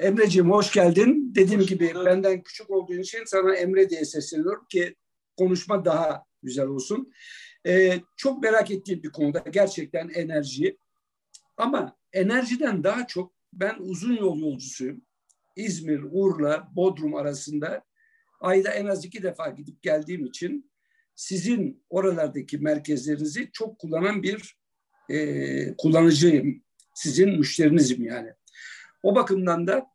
Emreciğim hoş geldin. Dediğim hoş gibi bulduk. benden küçük olduğun için sana Emre diye sesleniyorum ki konuşma daha güzel olsun. Ee, çok merak ettiğim bir konuda gerçekten enerji. Ama enerjiden daha çok ben uzun yol yolcusuyum. İzmir, Urla, Bodrum arasında ayda en az iki defa gidip geldiğim için sizin oralardaki merkezlerinizi çok kullanan bir e, kullanıcıyım. Sizin müşterinizim yani. O bakımdan da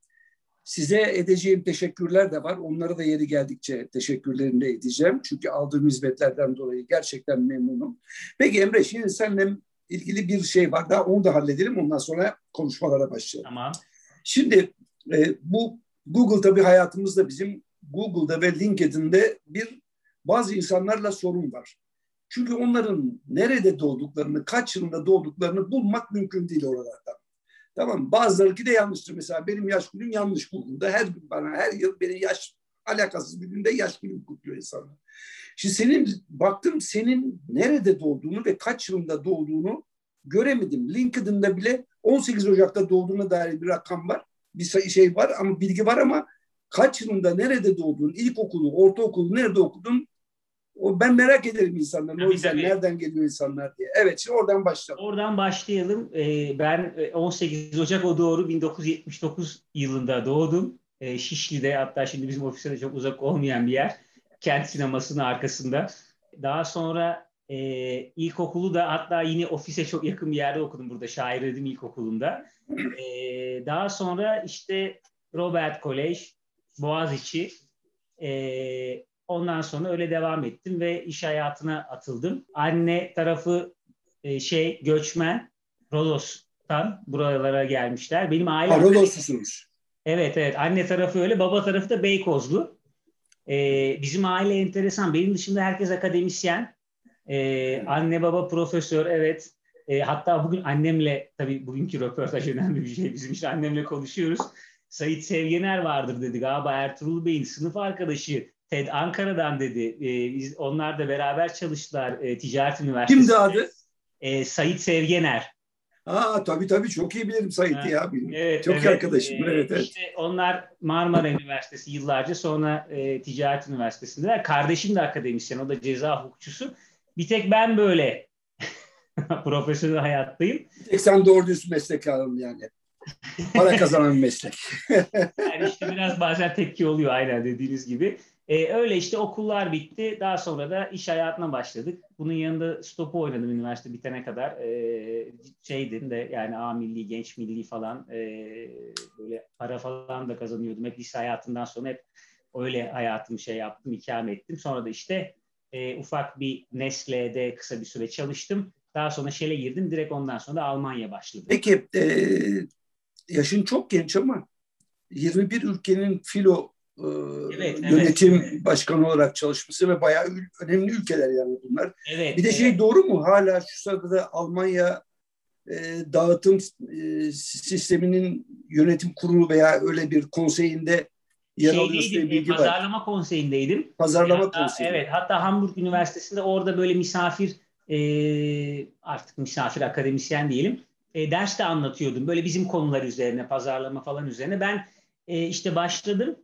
size edeceğim teşekkürler de var. Onları da yeri geldikçe teşekkürlerimi de edeceğim. Çünkü aldığım hizmetlerden dolayı gerçekten memnunum. Peki Emre şimdi seninle ilgili bir şey var. Daha onu da halledelim. Ondan sonra konuşmalara başlayalım. Tamam. Şimdi e, bu Google tabii hayatımızda bizim Google'da ve LinkedIn'de bir bazı insanlarla sorun var. Çünkü onların nerede doğduklarını, kaç yılında doğduklarını bulmak mümkün değil oralardan. Tamam Bazıları de yanlıştır. Mesela benim yaş günüm yanlış Google'da. Her gün bana her yıl benim yaş alakasız bir günde yaş günüm kutluyor insanlar. Şimdi senin baktım senin nerede doğduğunu ve kaç yılında doğduğunu göremedim. LinkedIn'de bile 18 Ocak'ta doğduğuna dair bir rakam var. Bir şey var ama bilgi var ama kaç yılında nerede doğdun, ilkokulu, ortaokulu nerede okudun o ben merak ederim insanların. Tabii, o yüzden tabii. nereden geliyor insanlar diye. Evet şimdi oradan başlayalım. Oradan başlayalım. Ee, ben 18 e, Ocak o doğru 1979 yılında doğdum. Ee, Şişli'de hatta şimdi bizim ofise de çok uzak olmayan bir yer. Kent sinemasının arkasında. Daha sonra e, ilkokulu da hatta yine ofise çok yakın bir yerde okudum burada. Şair Edim İlkokulu'nda. E, daha sonra işte Robert College, Boğaziçi, e, Ondan sonra öyle devam ettim ve iş hayatına atıldım. Anne tarafı e, şey göçmen Rodos'tan buralara gelmişler. Benim ailem... Rodoslusunuz. Evet evet. Anne tarafı öyle. Baba tarafı da Beykozlu. Ee, bizim aile enteresan. Benim dışında herkes akademisyen. Ee, anne baba profesör evet. E, hatta bugün annemle tabii bugünkü röportaj önemli bir şey. Bizim işte annemle konuşuyoruz. Sait Sevgener vardır dedi. Galiba Ertuğrul Bey'in sınıf arkadaşı TED Ankara'dan dedi. E, biz, onlar da beraber çalıştılar e, Ticaret Üniversitesi'nde. Kimdi adı? E, Sait Sevgener. Aa tabii tabii çok iyi bilirim Sait'i ya. Evet, çok evet, iyi arkadaşım. E, evet, evet. İşte onlar Marmara Üniversitesi yıllarca sonra e, Ticaret Üniversitesi'ndeler. Kardeşim de akademisyen. O da ceza hukukçusu. Bir tek ben böyle profesyonel hayattayım. Bir tek sen doğru düz meslek alın yani. Para kazanan meslek. yani işte biraz bazen tepki oluyor aynen dediğiniz gibi. E, öyle işte okullar bitti. Daha sonra da iş hayatına başladık. Bunun yanında stopu oynadım üniversite bitene kadar. E, şeydim de yani A milli, genç milli falan e, böyle para falan da kazanıyordum. Hep lise hayatından sonra hep öyle hayatımı şey yaptım, ikame ettim. Sonra da işte e, ufak bir Nestle'de kısa bir süre çalıştım. Daha sonra Shell'e girdim. Direkt ondan sonra da Almanya başladı. Peki e, yaşın çok genç ama 21 ülkenin filo e, evet, yönetim evet. başkanı olarak çalışması ve bayağı önemli ülkeler yani bunlar. Evet, bir de şey evet. doğru mu? Hala şu sırada Almanya e, dağıtım e, sisteminin yönetim kurulu veya öyle bir konseyinde yer alıyorsun diye bilgi var. Pazarlama konseyindeydim. Pazarlama hatta, konseyinde. Evet. Hatta Hamburg Üniversitesi'nde orada böyle misafir e, artık misafir akademisyen diyelim. E, ders de anlatıyordum. Böyle bizim konular üzerine, pazarlama falan üzerine. Ben e, işte başladım.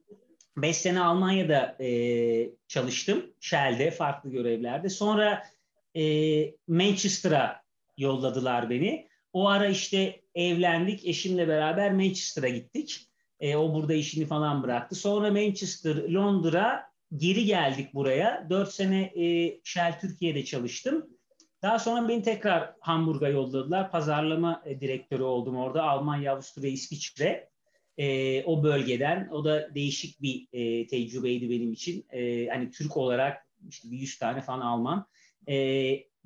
5 sene Almanya'da e, çalıştım. Shell'de farklı görevlerde. Sonra e, Manchester'a yolladılar beni. O ara işte evlendik. Eşimle beraber Manchester'a gittik. E, o burada işini falan bıraktı. Sonra Manchester, Londra geri geldik buraya. 4 sene e, Shell Türkiye'de çalıştım. Daha sonra beni tekrar Hamburg'a yolladılar. Pazarlama e, direktörü oldum orada. Almanya, Avusturya, İsviçre e, o bölgeden. O da değişik bir e, tecrübeydi benim için. E, hani Türk olarak işte bir 100 tane falan Alman. E,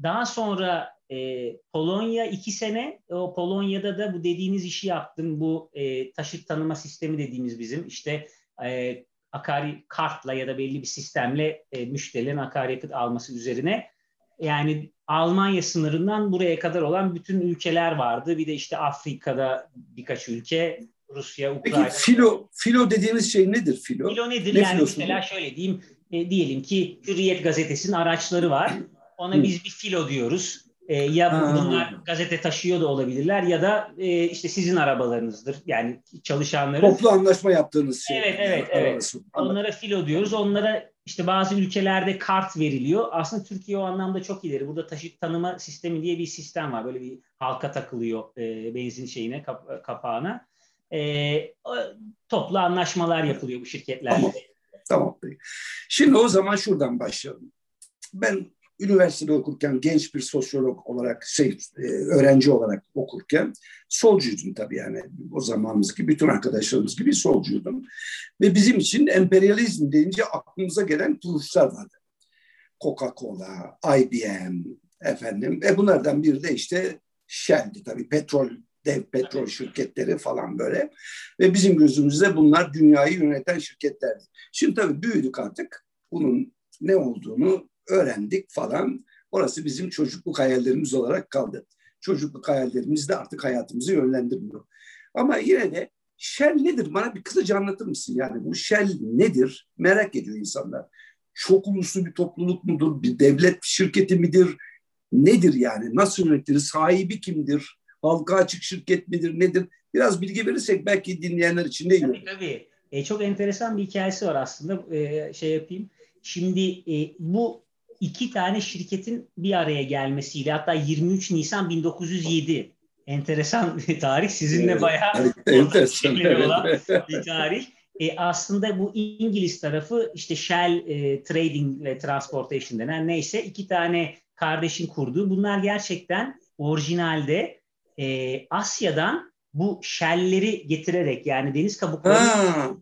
daha sonra e, Polonya iki sene. O Polonya'da da bu dediğiniz işi yaptım. Bu e, taşıt tanıma sistemi dediğimiz bizim. işte e, akari kartla ya da belli bir sistemle e, müşterilerin akaryakıt alması üzerine. Yani Almanya sınırından buraya kadar olan bütün ülkeler vardı. Bir de işte Afrika'da birkaç ülke, Rusya, Ukrayna. Peki filo, filo dediğimiz şey nedir filo? Filo nedir? Ne yani mesela şöyle diyeyim, e, diyelim ki Hürriyet gazetesinin araçları var. Ona Hı. biz bir filo diyoruz. E, ya ha. bunlar gazete taşıyor da olabilirler ya da e, işte sizin arabalarınızdır. Yani çalışanların. Toplu anlaşma yaptığınız şey. Evet, evet, evet. Onlara filo diyoruz. Onlara işte bazı ülkelerde kart veriliyor. Aslında Türkiye o anlamda çok ileri. Burada taşıt tanıma sistemi diye bir sistem var. Böyle bir halka takılıyor e, benzin şeyine, kap, kapağına. E, toplu anlaşmalar yapılıyor bu şirketlerle. Tamam. Tamam. Şimdi o zaman şuradan başlayalım. Ben üniversitede okurken genç bir sosyolog olarak şey e, öğrenci olarak okurken solcuydum tabii yani o zamanımız gibi bütün arkadaşlarımız gibi solcuydum. Ve bizim için emperyalizm deyince aklımıza gelen kuruluşlar vardı. Coca-Cola, IBM efendim ve bunlardan biri de işte Shell'di tabii petrol dev petrol şirketleri falan böyle. Ve bizim gözümüzde bunlar dünyayı yöneten şirketlerdi. Şimdi tabii büyüdük artık. Bunun ne olduğunu öğrendik falan. Orası bizim çocukluk hayallerimiz olarak kaldı. Çocukluk hayallerimiz de artık hayatımızı yönlendirmiyor. Ama yine de Shell nedir? Bana bir kısaca anlatır mısın? Yani bu Shell nedir? Merak ediyor insanlar. Çok uluslu bir topluluk mudur? Bir devlet şirketi midir? Nedir yani? Nasıl yönetilir? Sahibi kimdir? Halka açık şirket midir? Nedir? Biraz bilgi verirsek belki dinleyenler için de iyi olur. Tabii tabii. E, çok enteresan bir hikayesi var aslında. E, şey yapayım. Şimdi e, bu iki tane şirketin bir araya gelmesiyle hatta 23 Nisan 1907 enteresan bir tarih. Sizinle evet, bayağı enteresan olan bir tarih. E, aslında bu İngiliz tarafı işte Shell e, Trading ve Transportation denen neyse iki tane kardeşin kurduğu. Bunlar gerçekten orijinalde e, Asya'dan bu Shell'leri getirerek yani deniz kabukları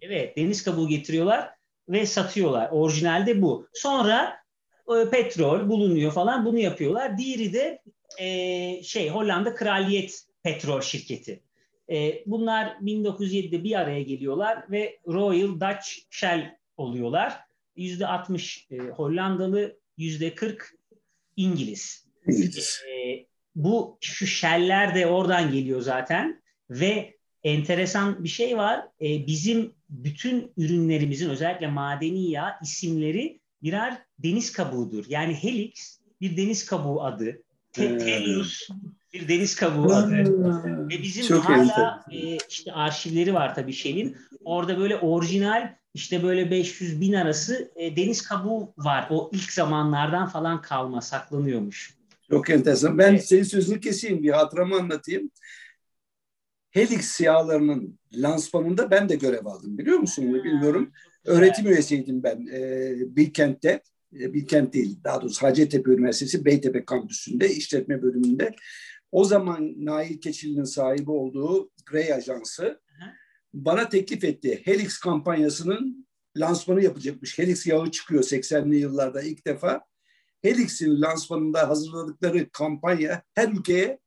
evet deniz kabuğu getiriyorlar ve satıyorlar. Orijinalde bu. Sonra e, petrol bulunuyor falan bunu yapıyorlar. Diğeri de e, şey Hollanda Kraliyet Petrol Şirketi. E, bunlar 1907'de bir araya geliyorlar ve Royal Dutch Shell oluyorlar. Yüzde 60 e, Hollandalı, yüzde 40 İngiliz. İngiliz. E, bu şu Shell'ler de oradan geliyor zaten ve enteresan bir şey var. E, bizim bütün ürünlerimizin özellikle madeni yağ isimleri birer deniz kabuğudur. Yani helix bir deniz kabuğu adı. Tellus bir deniz kabuğu adı. Ve bizim Çok hala e, işte arşivleri var tabii şeyin. Orada böyle orijinal işte böyle 500 bin arası e, deniz kabuğu var. O ilk zamanlardan falan kalma saklanıyormuş. Çok enteresan. Ben evet. senin sözünü keseyim bir hatıramı anlatayım. Helix yağlarının lansmanında ben de görev aldım. Biliyor musun bunu bilmiyorum. Öğretim üyesiydim ben e, Bilkent'te. E, Bilkent değil, daha doğrusu Hacettepe Üniversitesi Beytepe kampüsünde işletme bölümünde. O zaman Nail Keçili'nin sahibi olduğu Grey Ajansı bana teklif etti. Helix kampanyasının lansmanı yapacakmış. Helix yağı çıkıyor 80'li yıllarda ilk defa. Helix'in lansmanında hazırladıkları kampanya her ülkeye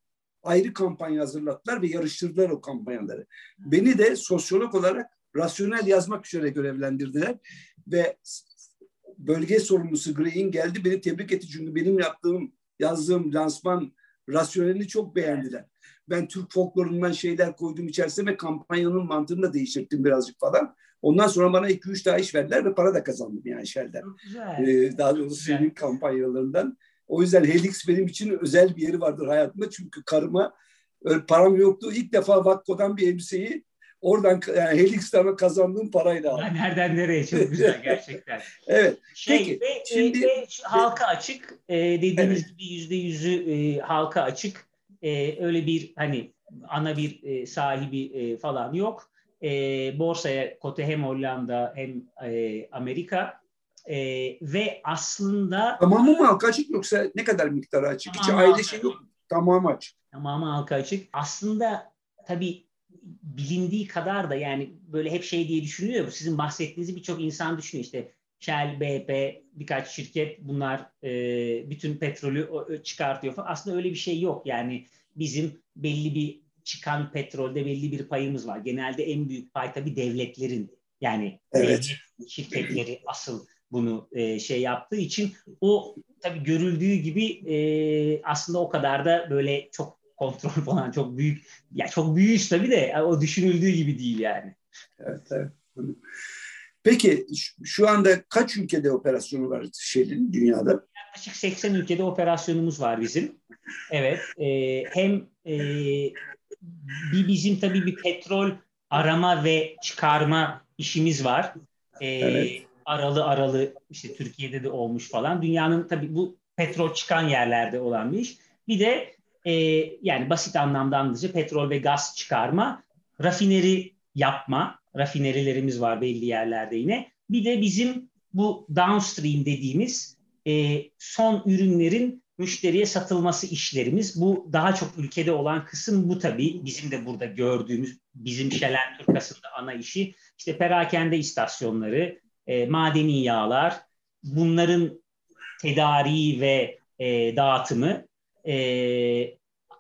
ayrı kampanya hazırlattılar ve yarıştırdılar o kampanyaları. Beni de sosyolog olarak rasyonel yazmak üzere görevlendirdiler ve bölge sorumlusu Gray'in geldi beni tebrik etti çünkü benim yaptığım yazdığım lansman rasyonelini çok beğendiler. Ben Türk folklorundan şeyler koydum içerisine ve kampanyanın mantığını da değiştirdim birazcık falan. Ondan sonra bana iki üç daha iş verdiler ve para da kazandım yani Shell'den. Ee, daha doğrusu senin kampanyalarından. O yüzden Helix benim için özel bir yeri vardır hayatımda. Çünkü karıma param yoktu. İlk defa Vakko'dan bir elbiseyi Oradan yani Helix'ten kazandığım parayla aldım. Nereden nereye çok güzel gerçekten. evet. Şey, Peki. Ve, şimdi ve halka açık e, dediğimiz evet. gibi yüzde yüzü e, halka açık. E, öyle bir hani ana bir e, sahibi e, falan yok. E, borsaya kote hem Hollanda hem e, Amerika e, ve aslında tamamı mı halka açık yoksa ne kadar miktarı açık? Hiç aile şey yok. Tamamı açık. Tamamı halka açık. Aslında tabii bilindiği kadar da yani böyle hep şey diye düşünülüyor. Sizin bahsettiğinizi birçok insan düşünüyor. İşte Shell, BP birkaç şirket bunlar e, bütün petrolü çıkartıyor falan. Aslında öyle bir şey yok. Yani bizim belli bir çıkan petrolde belli bir payımız var. Genelde en büyük pay tabii devletlerin yani evet. şirketleri asıl bunu e, şey yaptığı için o tabii görüldüğü gibi e, aslında o kadar da böyle çok kontrol falan çok büyük. Ya çok büyük tabii de o düşünüldüğü gibi değil yani. Evet, evet. Peki şu anda kaç ülkede operasyonu var Shell'in dünyada? Yaklaşık 80 ülkede operasyonumuz var bizim. Evet. E, hem e, bir bizim tabii bir petrol arama ve çıkarma işimiz var. E, evet. Aralı aralı işte Türkiye'de de olmuş falan. Dünyanın tabii bu petrol çıkan yerlerde olan bir iş. Bir de e, yani basit anlamda anlayınca petrol ve gaz çıkarma, rafineri yapma, rafinerilerimiz var belli yerlerde yine. Bir de bizim bu downstream dediğimiz e, son ürünlerin müşteriye satılması işlerimiz. Bu daha çok ülkede olan kısım bu tabii. Bizim de burada gördüğümüz bizim Şelen Turkas'ın ana işi. İşte perakende istasyonları, e, madeni yağlar, bunların tedariği ve e, dağıtımı. E,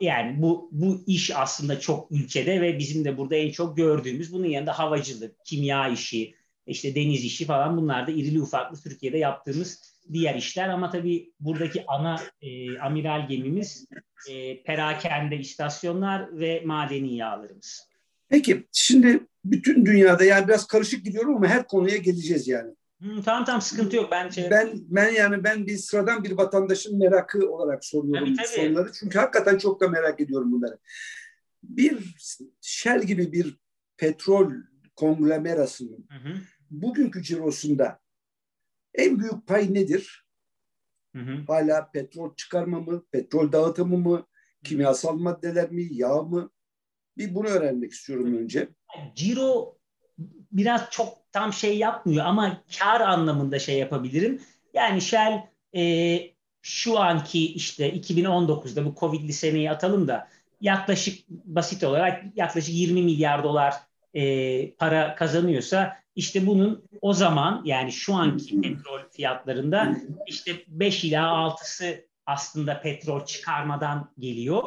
yani bu bu iş aslında çok ülkede ve bizim de burada en çok gördüğümüz bunun yanında havacılık, kimya işi, işte deniz işi falan bunlar da irili ufaklı Türkiye'de yaptığımız diğer işler ama tabii buradaki ana e, amiral gemimiz e, perakende istasyonlar ve madeni yağlarımız. Peki şimdi bütün dünyada yani biraz karışık gidiyorum ama her konuya geleceğiz yani. Hmm, tamam tamam sıkıntı yok. Ben şey... ben ben yani ben bir sıradan bir vatandaşın merakı olarak soruyorum tabii, tabii. soruları. Çünkü hakikaten çok da merak ediyorum bunları. Bir Shell gibi bir petrol konglomerasının hı hı. bugünkü cirosunda en büyük pay nedir? Hı hı. Hala petrol çıkarma mı, petrol dağıtımı mı, kimyasal maddeler mi, yağ mı? Bir bunu öğrenmek istiyorum önce. Ciro biraz çok tam şey yapmıyor ama kar anlamında şey yapabilirim. Yani Shell e, şu anki işte 2019'da bu Covid'li seneyi atalım da yaklaşık basit olarak yaklaşık 20 milyar dolar e, para kazanıyorsa işte bunun o zaman yani şu anki petrol fiyatlarında işte 5 ila 6'sı aslında petrol çıkarmadan geliyor.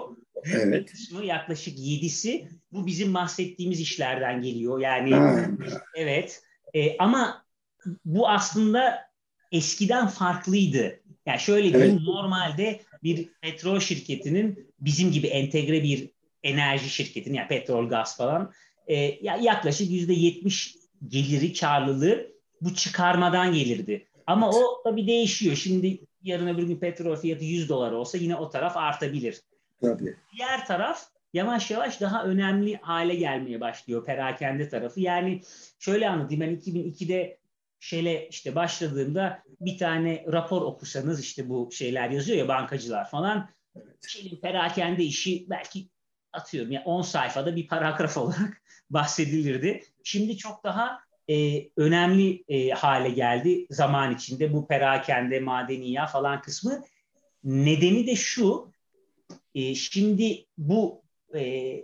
Evet. Bir kısmı yaklaşık 7'si bu bizim bahsettiğimiz işlerden geliyor. Yani evet e, ama bu aslında eskiden farklıydı. Yani şöyle diyeyim evet. normalde bir petrol şirketinin bizim gibi entegre bir enerji şirketinin yani petrol gaz falan e, yaklaşık yüzde yetmiş geliri karlılığı bu çıkarmadan gelirdi. Ama o tabii değişiyor. Şimdi yarın öbür gün petrol fiyatı 100 dolar olsa yine o taraf artabilir. Tabii. Diğer taraf yavaş yavaş daha önemli hale gelmeye başlıyor perakende tarafı. Yani şöyle anlatayım ben 2002'de şeyle işte başladığımda bir tane rapor okusanız işte bu şeyler yazıyor ya bankacılar falan. Şeyin perakende işi belki atıyorum ya 10 sayfada bir paragraf olarak bahsedilirdi. Şimdi çok daha e, önemli e, hale geldi zaman içinde bu perakende, madeni yağ falan kısmı. Nedeni de şu, e, şimdi bu e,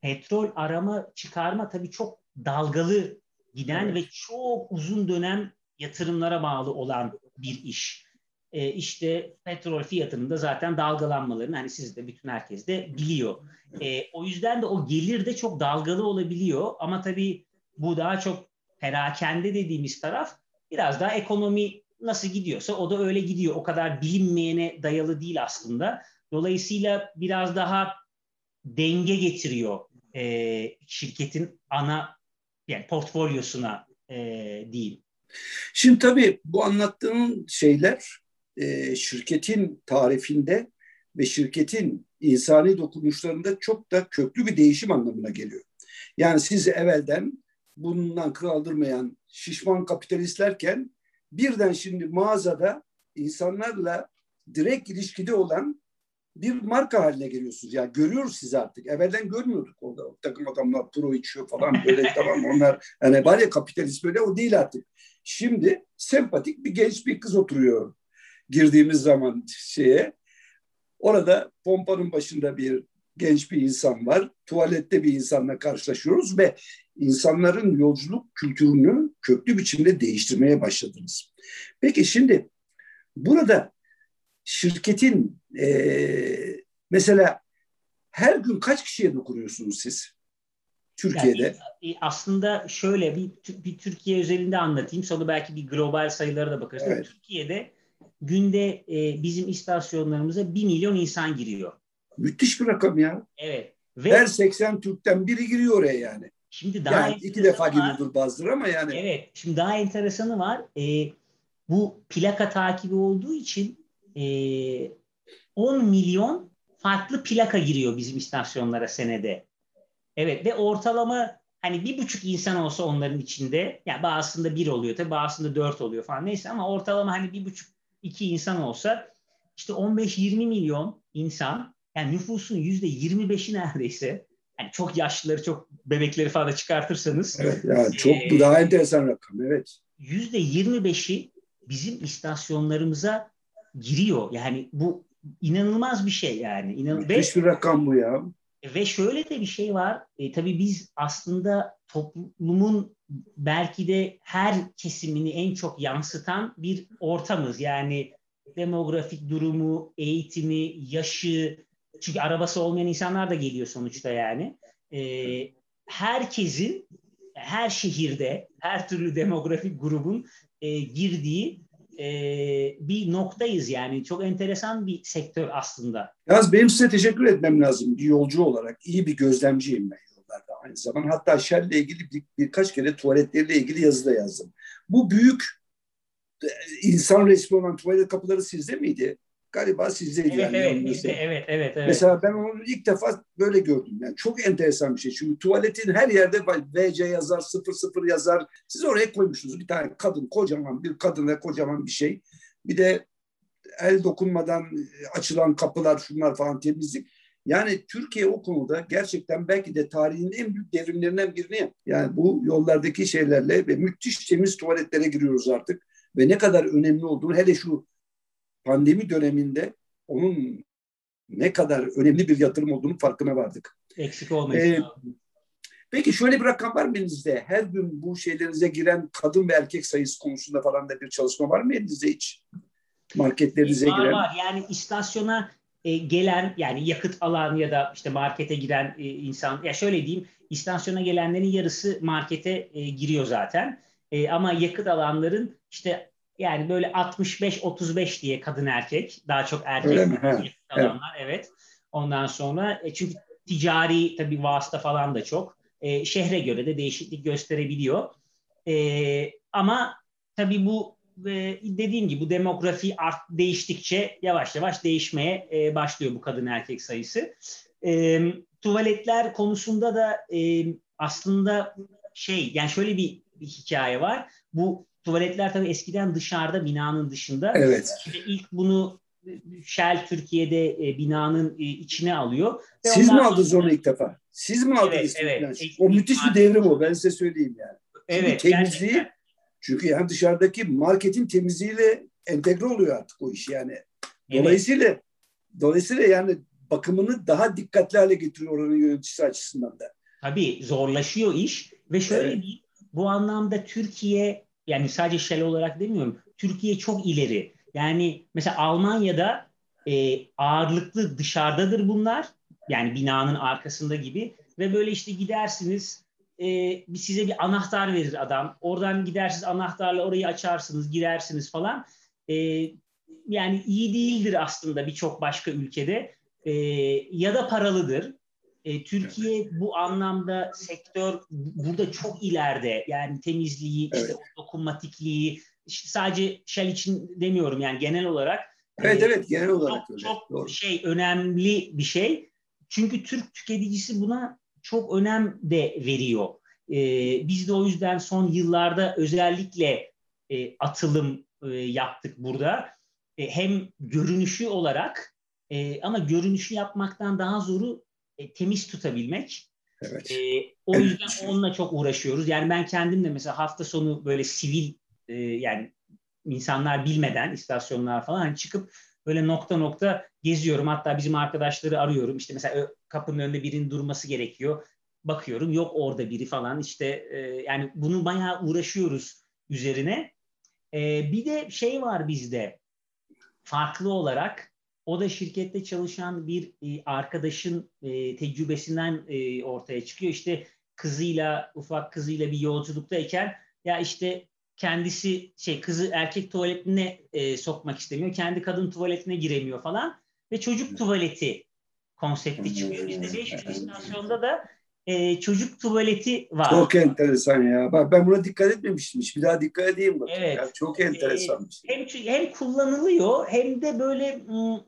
petrol arama çıkarma tabii çok dalgalı giden evet. ve çok uzun dönem yatırımlara bağlı olan bir iş. E, işte petrol fiyatının da zaten dalgalanmalarını hani siz de bütün herkes de biliyor. E, o yüzden de o gelir de çok dalgalı olabiliyor ama tabii bu daha çok perakende dediğimiz taraf biraz daha ekonomi nasıl gidiyorsa o da öyle gidiyor. O kadar bilinmeyene dayalı değil aslında. Dolayısıyla biraz daha denge getiriyor e, şirketin ana yani portfolyosuna e, diyeyim. Şimdi tabii bu anlattığın şeyler e, şirketin tarifinde ve şirketin insani dokunuşlarında çok da köklü bir değişim anlamına geliyor. Yani siz evvelden bundan kaldırmayan şişman kapitalistlerken birden şimdi mağazada insanlarla direkt ilişkide olan bir marka haline geliyorsunuz. Yani görüyoruz sizi artık. Evvelden görmüyorduk orada. Takım adamlar pro içiyor falan böyle tamam onlar yani var ya kapitalist böyle o değil artık. Şimdi sempatik bir genç bir kız oturuyor girdiğimiz zaman şeye. Orada pompanın başında bir genç bir insan var. Tuvalette bir insanla karşılaşıyoruz ve insanların yolculuk kültürünü köklü biçimde değiştirmeye başladınız. Peki şimdi burada şirketin e, mesela her gün kaç kişiye dokunuyorsunuz siz? Türkiye'de. Yani, aslında şöyle bir, bir Türkiye özelinde anlatayım. Sonra belki bir global sayılara da bakarız. Evet. Türkiye'de günde e, bizim istasyonlarımıza 1 milyon insan giriyor. Müthiş bir rakam ya. Evet. Ve Her 80 Türk'ten biri giriyor oraya yani. Şimdi daha yani iki defa gidiyordur bazıları ama yani. Evet. Şimdi daha enteresanı var. E, bu plaka takibi olduğu için e, 10 milyon farklı plaka giriyor bizim istasyonlara senede. Evet ve ortalama hani bir buçuk insan olsa onların içinde ya yani bazısında bir oluyor tabii bazısında dört oluyor falan neyse ama ortalama hani bir buçuk iki insan olsa işte 15-20 milyon insan yani nüfusun yüzde 25'i neredeyse yani çok yaşlıları çok bebekleri falan çıkartırsanız evet yani çok e, daha enteresan rakam evet yüzde 25'i bizim istasyonlarımıza giriyor yani bu inanılmaz bir şey yani İnan Müthiş bir rakam bu ya ve şöyle de bir şey var. E, tabii biz aslında toplumun belki de her kesimini en çok yansıtan bir ortamız. Yani demografik durumu, eğitimi, yaşı, çünkü arabası olmayan insanlar da geliyor sonuçta yani. E, herkesin, her şehirde, her türlü demografik grubun e, girdiği e, bir noktayız yani. Çok enteresan bir sektör aslında. Yaz benim size teşekkür etmem lazım bir yolcu olarak. iyi bir gözlemciyim ben yollarda aynı zamanda. Hatta Shell'le ilgili bir, birkaç kere tuvaletleriyle ilgili yazı da yazdım. Bu büyük e, insan resmi olan tuvalet kapıları sizde miydi? Galiba sizdeydi. Evet, yani evet, bizde, evet, evet, evet. Mesela ben onu ilk defa böyle gördüm. Yani çok enteresan bir şey. Çünkü tuvaletin her yerde VC yazar, 00 yazar. Siz oraya koymuşsunuz bir tane kadın, kocaman bir kadın ve kocaman bir şey. Bir de el dokunmadan açılan kapılar, şunlar falan temizlik. Yani Türkiye o konuda gerçekten belki de tarihin en büyük devrimlerinden birini yani bu yollardaki şeylerle ve müthiş temiz tuvaletlere giriyoruz artık. Ve ne kadar önemli olduğunu hele şu pandemi döneminde onun ne kadar önemli bir yatırım olduğunu farkına vardık. Eksik olmayın. Ee, peki şöyle bir rakam var mı elinizde? Her gün bu şeylerinize giren kadın ve erkek sayısı konusunda falan da bir çalışma var mı elinizde hiç? Marketlerinize var, giren. Var yani istasyona e, gelen yani yakıt alan ya da işte markete giren e, insan ya şöyle diyeyim istasyona gelenlerin yarısı markete e, giriyor zaten. E, ama yakıt alanların işte yani böyle 65-35 diye kadın erkek. Daha çok erkek alanlar evet. evet. Ondan sonra e, çünkü ticari tabii vasıta falan da çok. E, şehre göre de değişiklik gösterebiliyor. E, ama tabii bu e, dediğim gibi bu demografi art değiştikçe yavaş yavaş değişmeye e, başlıyor bu kadın erkek sayısı. E, tuvaletler konusunda da e, aslında şey yani şöyle bir, bir hikaye var. Bu tuvaletler tabii eskiden dışarıda binanın dışında. Evet. İşte ilk bunu Shell Türkiye'de e, binanın e, içine alıyor. Ve Siz mi aldınız sonra... onu ilk defa? Siz mi aldınız? Evet, evet. O müthiş bir devrim o. Ben size söyleyeyim yani. Çünkü evet, temizliği gerçekten. çünkü yani dışarıdaki marketin temizliğiyle entegre oluyor artık o iş yani. Dolayısıyla evet. dolayısıyla yani bakımını daha dikkatli hale getiriyor oranın yöneticisi açısından da. Tabii zorlaşıyor iş ve şöyle evet. bir bu anlamda Türkiye yani sadece Shell olarak demiyorum. Türkiye çok ileri. Yani mesela Almanya'da e, ağırlıklı dışarıdadır bunlar. Yani binanın arkasında gibi. Ve böyle işte gidersiniz e, size bir anahtar verir adam. Oradan gidersiniz anahtarla orayı açarsınız, girersiniz falan. E, yani iyi değildir aslında birçok başka ülkede. E, ya da paralıdır. E, Türkiye bu anlamda sektör burada çok ileride. Yani temizliği, evet. işte dokunmatikliği, sadece Shell için demiyorum yani genel olarak. Evet e, evet genel olarak çok, öyle. Çok Doğru. şey önemli bir şey. Çünkü Türk tüketicisi buna çok önem de veriyor. E, biz de o yüzden son yıllarda özellikle e, atılım e, yaptık burada. E, hem görünüşü olarak e, ama görünüşü yapmaktan daha zoru e, temiz tutabilmek. Evet. E, o yüzden evet. onunla çok uğraşıyoruz. Yani ben kendim de mesela hafta sonu böyle sivil e, yani insanlar bilmeden istasyonlar falan hani çıkıp böyle nokta nokta geziyorum. Hatta bizim arkadaşları arıyorum. İşte mesela kapının önünde birinin durması gerekiyor. Bakıyorum yok orada biri falan. İşte e, yani bunu bayağı uğraşıyoruz üzerine. E, bir de şey var bizde farklı olarak o da şirkette çalışan bir e, arkadaşın e, tecrübesinden e, ortaya çıkıyor. İşte kızıyla, ufak kızıyla bir yolculuktayken ya işte kendisi şey kızı erkek tuvaletine e, sokmak istemiyor. Kendi kadın tuvaletine giremiyor falan ve çocuk tuvaleti konsepti çıkıyor. İşte 500 istasyonda da e, çocuk tuvaleti var. Çok enteresan ya. Bak ben buna dikkat etmemiştim. Bir daha dikkat edeyim bak. Evet. Ya, çok enteresan bir şey. Hem, hem kullanılıyor hem de böyle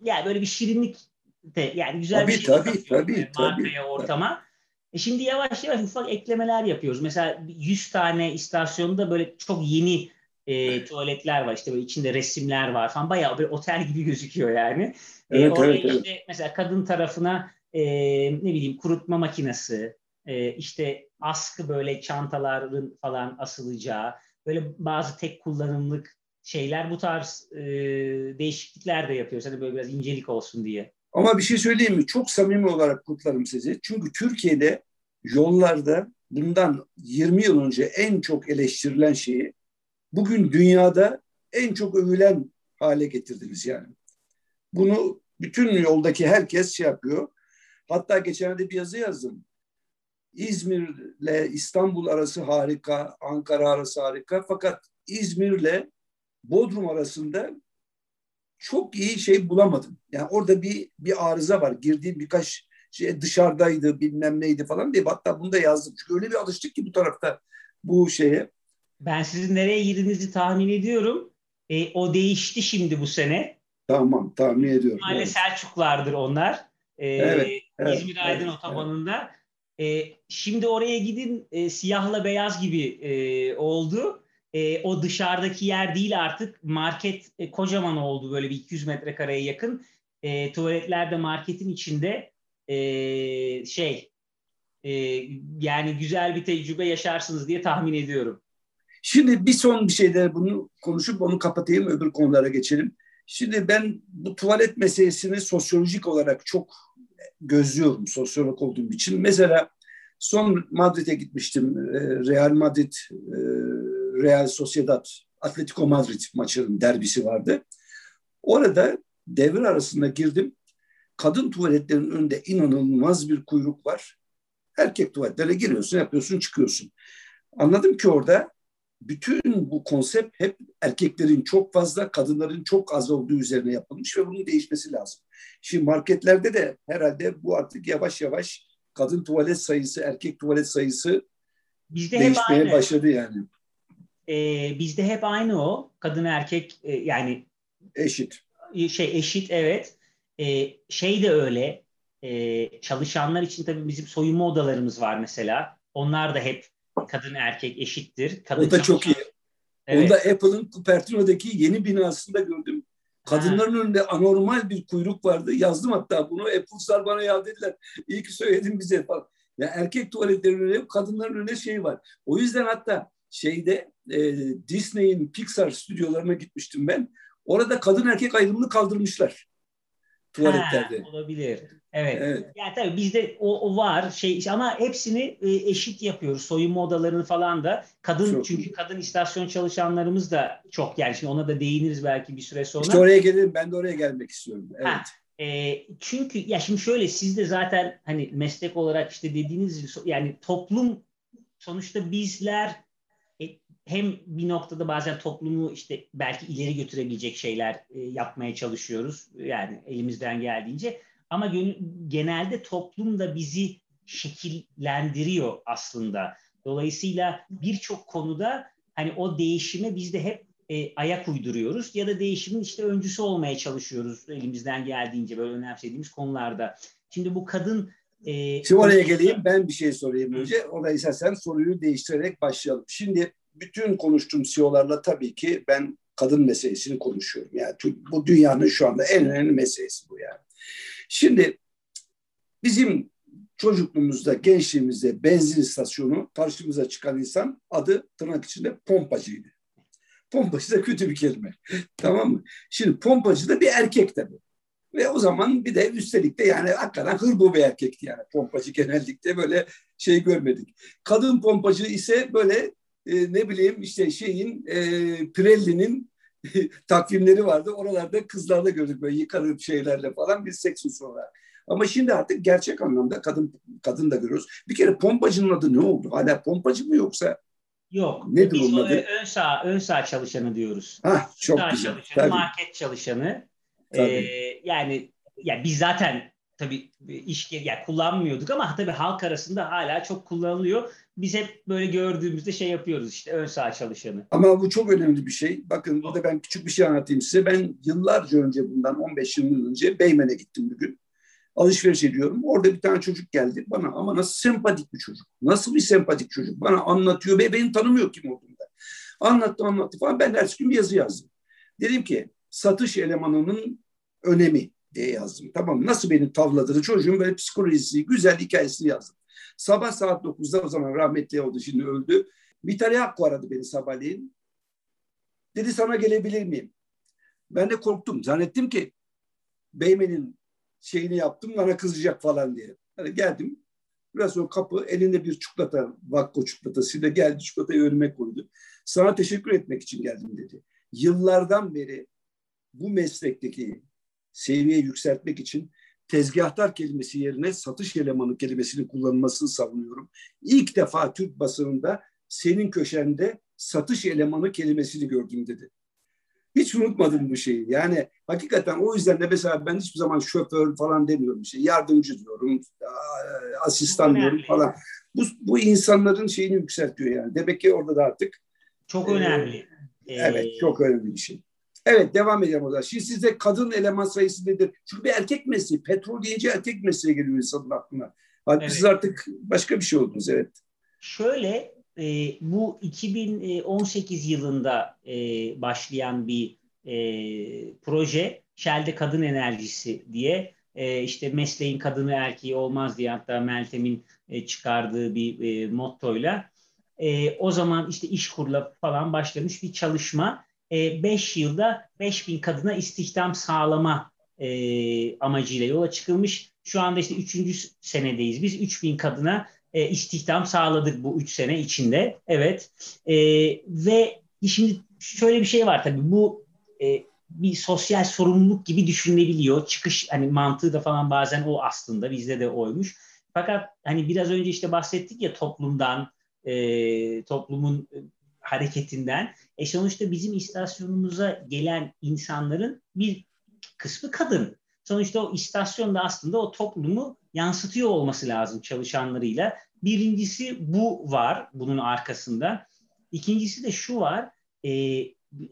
yani böyle bir şirinlik de yani güzel tabii, bir şey tabii, tabii, markaya, tabii, ortama. Tabii. E şimdi yavaş yavaş ufak eklemeler yapıyoruz. Mesela 100 tane istasyonda böyle çok yeni e, tuvaletler var. İşte böyle içinde resimler var falan. Bayağı bir otel gibi gözüküyor yani. Evet, e, oraya evet, işte evet. mesela kadın tarafına e, ne bileyim kurutma makinesi, e, işte askı böyle çantaların falan asılacağı, böyle bazı tek kullanımlık şeyler bu tarz e, değişiklikler de yapıyoruz. Hani böyle biraz incelik olsun diye. Ama bir şey söyleyeyim mi? Çok samimi olarak kutlarım sizi. Çünkü Türkiye'de yollarda bundan 20 yıl önce en çok eleştirilen şeyi bugün dünyada en çok övülen hale getirdiniz yani. Bunu bütün yoldaki herkes şey yapıyor. Hatta geçenlerde bir yazı yazdım. İzmir'le İstanbul arası harika, Ankara arası harika. Fakat İzmir'le Bodrum arasında çok iyi şey bulamadım. Yani orada bir bir arıza var. Girdiğim birkaç şey dışarıdaydı bilmem neydi falan diye. Hatta bunu da yazdım. Çünkü öyle bir alıştık ki bu tarafta bu şeye. Ben sizin nereye girdiğinizi tahmin ediyorum. E, o değişti şimdi bu sene. Tamam tahmin ediyorum. Mahalle evet. Selçuklardır onlar. E, evet, evet, İzmir Aydın evet, otobanında. Evet. E, şimdi oraya gidin e, siyahla beyaz gibi e, oldu. E, o dışarıdaki yer değil artık. Market e, kocaman oldu böyle bir 200 metrekareye yakın. E, tuvaletler de marketin içinde e, şey e, yani güzel bir tecrübe yaşarsınız diye tahmin ediyorum. Şimdi bir son bir şeyde bunu konuşup onu kapatayım öbür konulara geçelim. Şimdi ben bu tuvalet meselesini sosyolojik olarak çok gözlüyorum sosyolog olduğum için. Mesela son Madrid'e gitmiştim. Ee, Real Madrid, e, Real Sociedad, Atletico Madrid maçının derbisi vardı. Orada devir arasında girdim. Kadın tuvaletlerin önünde inanılmaz bir kuyruk var. Erkek tuvaletlere giriyorsun, yapıyorsun, çıkıyorsun. Anladım ki orada bütün bu konsept hep erkeklerin çok fazla, kadınların çok az olduğu üzerine yapılmış ve bunun değişmesi lazım. Şimdi marketlerde de herhalde bu artık yavaş yavaş kadın tuvalet sayısı, erkek tuvalet sayısı bizde değişmeye hep aynı. başladı yani. Ee, bizde hep aynı o. Kadın erkek e, yani eşit. Şey eşit evet. Ee, şey de öyle. Ee, çalışanlar için tabii bizim soyunma odalarımız var mesela. Onlar da hep kadın erkek eşittir. Kadın o da çok iyi. Evet. Onda Apple'ın Cupertino'daki yeni binasında gördüm. Kadınların ha. önünde anormal bir kuyruk vardı. Yazdım hatta bunu. Apple'slar bana ya dediler. İyi ki söyledin bize falan. Ya erkek tuvaletlerin önünde kadınların önünde şey var. O yüzden hatta şeyde e, Disney'in Pixar stüdyolarına gitmiştim ben. Orada kadın erkek ayrımını kaldırmışlar tuvaletlerde. Ha, olabilir. Evet. evet. Yani tabii bizde o, o var şey ama hepsini e, eşit yapıyoruz. Soyunma odalarını falan da. Kadın çok çünkü kadın istasyon çalışanlarımız da çok yani şimdi ona da değiniriz belki bir süre sonra. İşte oraya gelirim. Ben de oraya gelmek istiyorum. Evet. Ha, e, çünkü ya şimdi şöyle siz de zaten hani meslek olarak işte dediğiniz yani toplum sonuçta bizler hem bir noktada bazen toplumu işte belki ileri götürebilecek şeyler e, yapmaya çalışıyoruz. Yani elimizden geldiğince. Ama genelde toplum da bizi şekillendiriyor aslında. Dolayısıyla birçok konuda hani o değişime biz de hep e, ayak uyduruyoruz ya da değişimin işte öncüsü olmaya çalışıyoruz elimizden geldiğince böyle önemsediğimiz konularda. Şimdi bu kadın e, Şimdi oraya geleyim ben bir şey sorayım önce. Orayı sen soruyu değiştirerek başlayalım. Şimdi bütün konuştuğum CEO'larla tabii ki ben kadın meselesini konuşuyorum. Yani bu dünyanın şu anda en önemli meselesi bu yani. Şimdi bizim çocukluğumuzda, gençliğimizde benzin istasyonu karşımıza çıkan insan adı tırnak içinde pompacıydı. Pompacı da kötü bir kelime. tamam mı? Şimdi pompacı da bir erkek tabii. Ve o zaman bir de üstelik de yani hakikaten hırbo bir erkekti yani. Pompacı genellikle böyle şey görmedik. Kadın pompacı ise böyle e, ne bileyim işte şeyin e, Pirelli'nin takvimleri vardı. Oralarda kızlarla gördük böyle yıkanıp şeylerle falan bir seks sonra. Ama şimdi artık gerçek anlamda kadın kadın da görüyoruz. Bir kere pompacının adı ne oldu? Hala pompacı mı yoksa? Yok. Ne Biz onun adı? Ön sağ, ön sağ çalışanı diyoruz. Ha, çok sağ güzel. Çalışanı, Tabii. market çalışanı. Ee, yani ya biz zaten tabii iş yani kullanmıyorduk ama tabii halk arasında hala çok kullanılıyor. Biz hep böyle gördüğümüzde şey yapıyoruz işte ön sağ çalışanı. Ama bu çok önemli bir şey. Bakın burada ben küçük bir şey anlatayım size. Ben yıllarca önce bundan 15 yıl önce Beymen'e gittim bugün. Alışveriş ediyorum. Orada bir tane çocuk geldi bana ama nasıl sempatik bir çocuk. Nasıl bir sempatik çocuk. Bana anlatıyor ve beni tanımıyor kim olduğunu da. Anlattı anlattı falan. Ben her gün bir yazı yazdım. Dedim ki satış elemanının önemi diye yazdım. Tamam nasıl beni tavladığını çocuğun böyle psikolojisi, güzel hikayesini yazdım. Sabah saat 9'da o zaman rahmetli oldu şimdi öldü. Vitali Akko aradı beni sabahleyin. Dedi sana gelebilir miyim? Ben de korktum. Zannettim ki Beymen'in şeyini yaptım bana kızacak falan diye. Hani geldim. Biraz sonra kapı elinde bir çikolata, Vakko çikolatasıyla geldi çikolatayı önüme koydu. Sana teşekkür etmek için geldim dedi. Yıllardan beri bu meslekteki seviye yükseltmek için tezgahtar kelimesi yerine satış elemanı kelimesini kullanılmasını savunuyorum. İlk defa Türk basınında senin köşende satış elemanı kelimesini gördüm dedi. Hiç unutmadım bu şeyi. Yani hakikaten o yüzden de mesela ben hiçbir zaman şoför falan demiyorum. Şey, yardımcı diyorum, asistan diyorum falan. Bu, bu insanların şeyini yükseltiyor yani. Demek ki orada da artık çok önemli. E, evet, çok önemli bir şey. Evet devam edelim o zaman. Şimdi sizde kadın eleman sayısı nedir? Çünkü bir erkek mesleği. Petrol deyince erkek mesleği geliyor insanın aklına. Hadi evet. Siz artık başka bir şey oldunuz evet. Şöyle e, bu 2018 yılında e, başlayan bir e, proje Shell'de Kadın Enerjisi diye e, işte mesleğin kadını erkeği olmaz diye hatta Meltem'in e, çıkardığı bir e, mottoyla e, o zaman işte iş kurla falan başlamış bir çalışma 5 e, yılda 5000 kadına istihdam sağlama e, amacıyla yola çıkılmış. Şu anda işte 3. senedeyiz. Biz 3000 kadına e, istihdam sağladık bu 3 sene içinde. Evet. E, ve şimdi şöyle bir şey var tabii. Bu e, bir sosyal sorumluluk gibi düşünülebiliyor. Çıkış hani mantığı da falan bazen o aslında bizde de oymuş. Fakat hani biraz önce işte bahsettik ya toplumdan, e, toplumun hareketinden. E sonuçta bizim istasyonumuza gelen insanların bir kısmı kadın. Sonuçta o istasyonda aslında o toplumu yansıtıyor olması lazım çalışanlarıyla. Birincisi bu var bunun arkasında. İkincisi de şu var. E,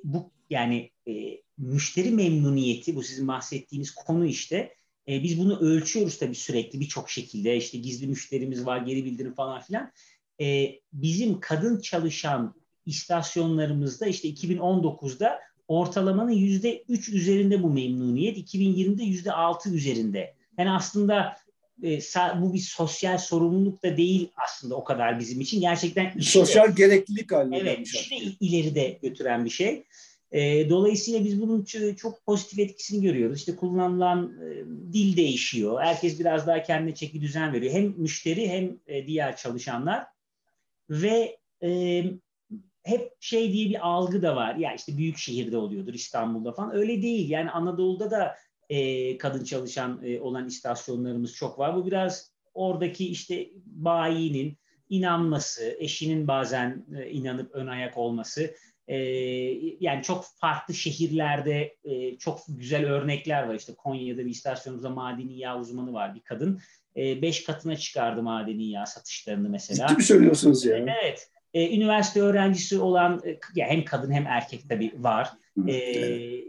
bu yani e, müşteri memnuniyeti bu sizin bahsettiğiniz konu işte. E, biz bunu ölçüyoruz tabii sürekli birçok şekilde. İşte gizli müşterimiz var, geri bildirim falan filan. E, bizim kadın çalışan istasyonlarımızda işte 2019'da ortalamanın yüzde üç üzerinde bu memnuniyet, 2020'de yüzde altı üzerinde. Yani aslında e, bu bir sosyal sorumluluk da değil aslında o kadar bizim için. Gerçekten sosyal de, gereklilik haline Evet, işte ileride götüren bir şey. E, dolayısıyla biz bunun çok pozitif etkisini görüyoruz. İşte kullanılan e, dil değişiyor. Herkes biraz daha kendine çeki düzen veriyor. Hem müşteri hem e, diğer çalışanlar. Ve e, hep şey diye bir algı da var. Ya işte büyük şehirde oluyordur İstanbul'da falan. Öyle değil. Yani Anadolu'da da e, kadın çalışan e, olan istasyonlarımız çok var. Bu biraz oradaki işte bayinin inanması, eşinin bazen e, inanıp ön ayak olması. E, yani çok farklı şehirlerde e, çok güzel örnekler var. İşte Konya'da bir istasyonumuzda madeni yağ uzmanı var bir kadın. E, beş katına çıkardı madeni yağ satışlarını mesela. Ciddi mi söylüyorsunuz ya? Evet. E, üniversite öğrencisi olan e, ya hem kadın hem erkek tabii var. E,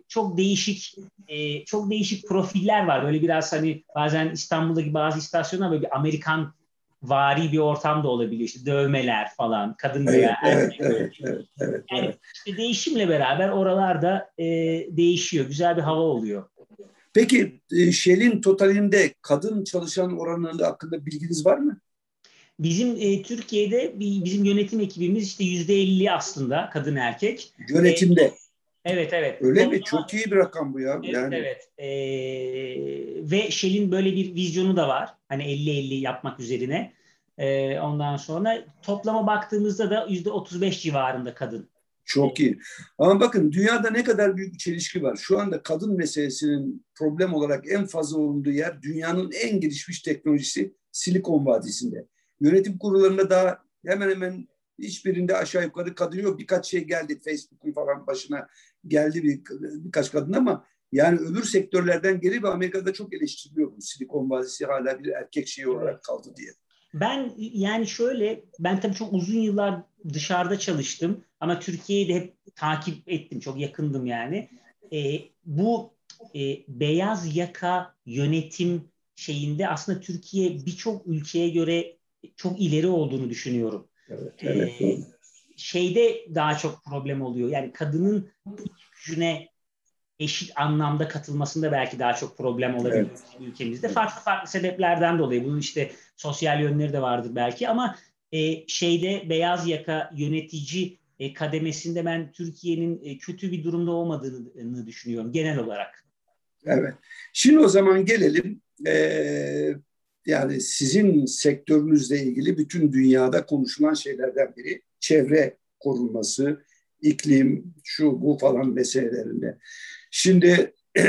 çok değişik e, çok değişik profiller var. Böyle biraz hani bazen İstanbul'daki bazı istasyonlar böyle bir Amerikan vari bir ortam da olabiliyor. İşte dövmeler falan, kadın veya evet, erkek. Evet, evet, evet, yani evet. işte değişimle beraber oralarda e, değişiyor. Güzel bir hava oluyor. Peki e, Shell'in totalinde kadın çalışan oranında hakkında bilginiz var mı? Bizim e, Türkiye'de bizim yönetim ekibimiz işte yüzde elli aslında kadın erkek. Yönetimde. E, evet evet. Öyle Ondan, mi? Çok iyi bir rakam bu ya. Evet yani. evet. E, ve Shell'in böyle bir vizyonu da var. Hani 50-50 yapmak üzerine. E, ondan sonra toplama baktığımızda da yüzde 35 civarında kadın. Çok iyi. Ama bakın dünyada ne kadar büyük bir çelişki var. Şu anda kadın meselesinin problem olarak en fazla olunduğu yer dünyanın en gelişmiş teknolojisi Silikon Vadisi'nde. Yönetim kurullarında daha hemen hemen hiçbirinde aşağı yukarı kadın yok. Birkaç şey geldi Facebook'un falan başına geldi bir, birkaç kadın ama Yani öbür sektörlerden geri ve Amerika'da çok eleştiriliyor bu. Silikon Vadisi hala bir erkek şeyi olarak kaldı diye. Ben yani şöyle, ben tabii çok uzun yıllar dışarıda çalıştım ama Türkiye'yi de hep takip ettim, çok yakındım yani. E, bu e, beyaz yaka yönetim şeyinde aslında Türkiye birçok ülkeye göre çok ileri olduğunu düşünüyorum. Evet, evet. E, şeyde daha çok problem oluyor. Yani kadının gücüne eşit anlamda katılmasında belki daha çok problem olabilir evet. ülkemizde. Farklı farklı sebeplerden dolayı. Bunun işte sosyal yönleri de vardır belki ama e, şeyde beyaz yaka yönetici e, kademesinde ben Türkiye'nin e, kötü bir durumda olmadığını düşünüyorum genel olarak. Evet. Şimdi o zaman gelelim e, yani sizin sektörünüzle ilgili bütün dünyada konuşulan şeylerden biri çevre korunması, iklim, şu bu falan meselelerinde. Şimdi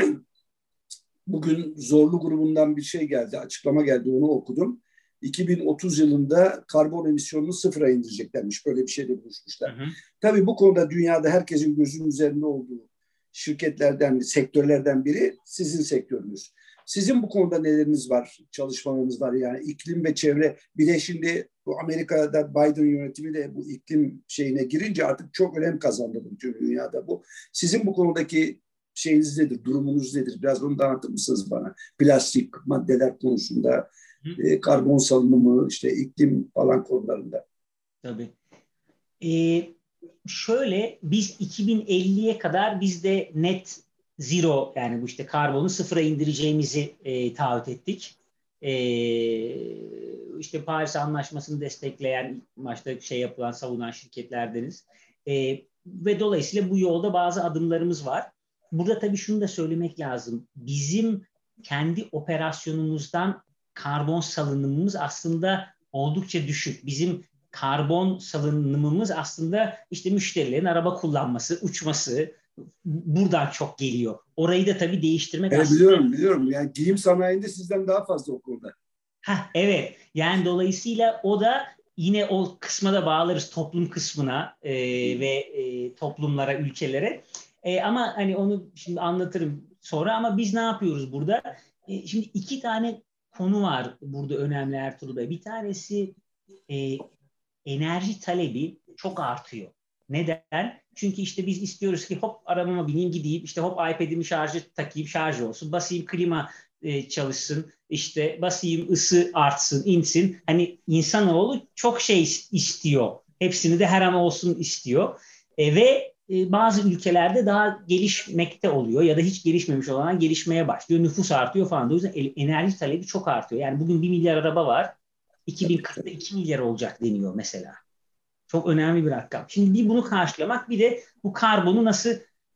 bugün Zorlu grubundan bir şey geldi, açıklama geldi, onu okudum. 2030 yılında karbon emisyonunu sıfıra indireceklermiş. Böyle bir şeyle buluşmuşlar. Hı hı. Tabii bu konuda dünyada herkesin gözünün üzerinde olduğu şirketlerden, sektörlerden biri sizin sektörünüz. Sizin bu konuda neleriniz var, çalışmalarınız var yani iklim ve çevre. Bir de şimdi bu Amerika'da Biden yönetimi de bu iklim şeyine girince artık çok önem kazandı bütün dünyada bu. Sizin bu konudaki şeyiniz nedir, durumunuz nedir? Biraz bunu da anlatır mısınız bana? Plastik maddeler konusunda, e, karbon salınımı, işte iklim falan konularında. Tabii. Ee, şöyle biz 2050'ye kadar biz de net zero yani bu işte karbonu sıfıra indireceğimizi e, taahhüt ettik. E, işte Paris Anlaşması'nı destekleyen başta şey yapılan savunan şirketlerdeniz. E, ve dolayısıyla bu yolda bazı adımlarımız var. Burada tabii şunu da söylemek lazım. Bizim kendi operasyonumuzdan karbon salınımımız aslında oldukça düşük. Bizim karbon salınımımız aslında işte müşterilerin araba kullanması, uçması buradan çok geliyor. Orayı da tabii değiştirmek evet, aslında... Biliyorum, biliyorum. Yani giyim sanayinde sizden daha fazla o konuda. Heh, evet. Yani dolayısıyla o da yine o kısma da bağlarız toplum kısmına e, ve e, toplumlara, ülkelere. E, ama hani onu şimdi anlatırım sonra ama biz ne yapıyoruz burada? E, şimdi iki tane konu var burada önemli Ertuğrul Bey. Bir tanesi e, enerji talebi çok artıyor. Neden? Çünkü işte biz istiyoruz ki hop arabama bineyim gideyim işte hop iPad'imi şarjı takayım şarj olsun. Basayım klima e, çalışsın işte basayım ısı artsın insin. Hani insanoğlu çok şey istiyor. Hepsini de her an olsun istiyor. E, ve e, bazı ülkelerde daha gelişmekte oluyor ya da hiç gelişmemiş olan gelişmeye başlıyor. Nüfus artıyor falan. O yüzden enerji talebi çok artıyor. Yani bugün 1 milyar araba var. 2040'da 2 milyar olacak deniyor mesela. Çok önemli bir rakam. Şimdi bir bunu karşılamak bir de bu karbonu nasıl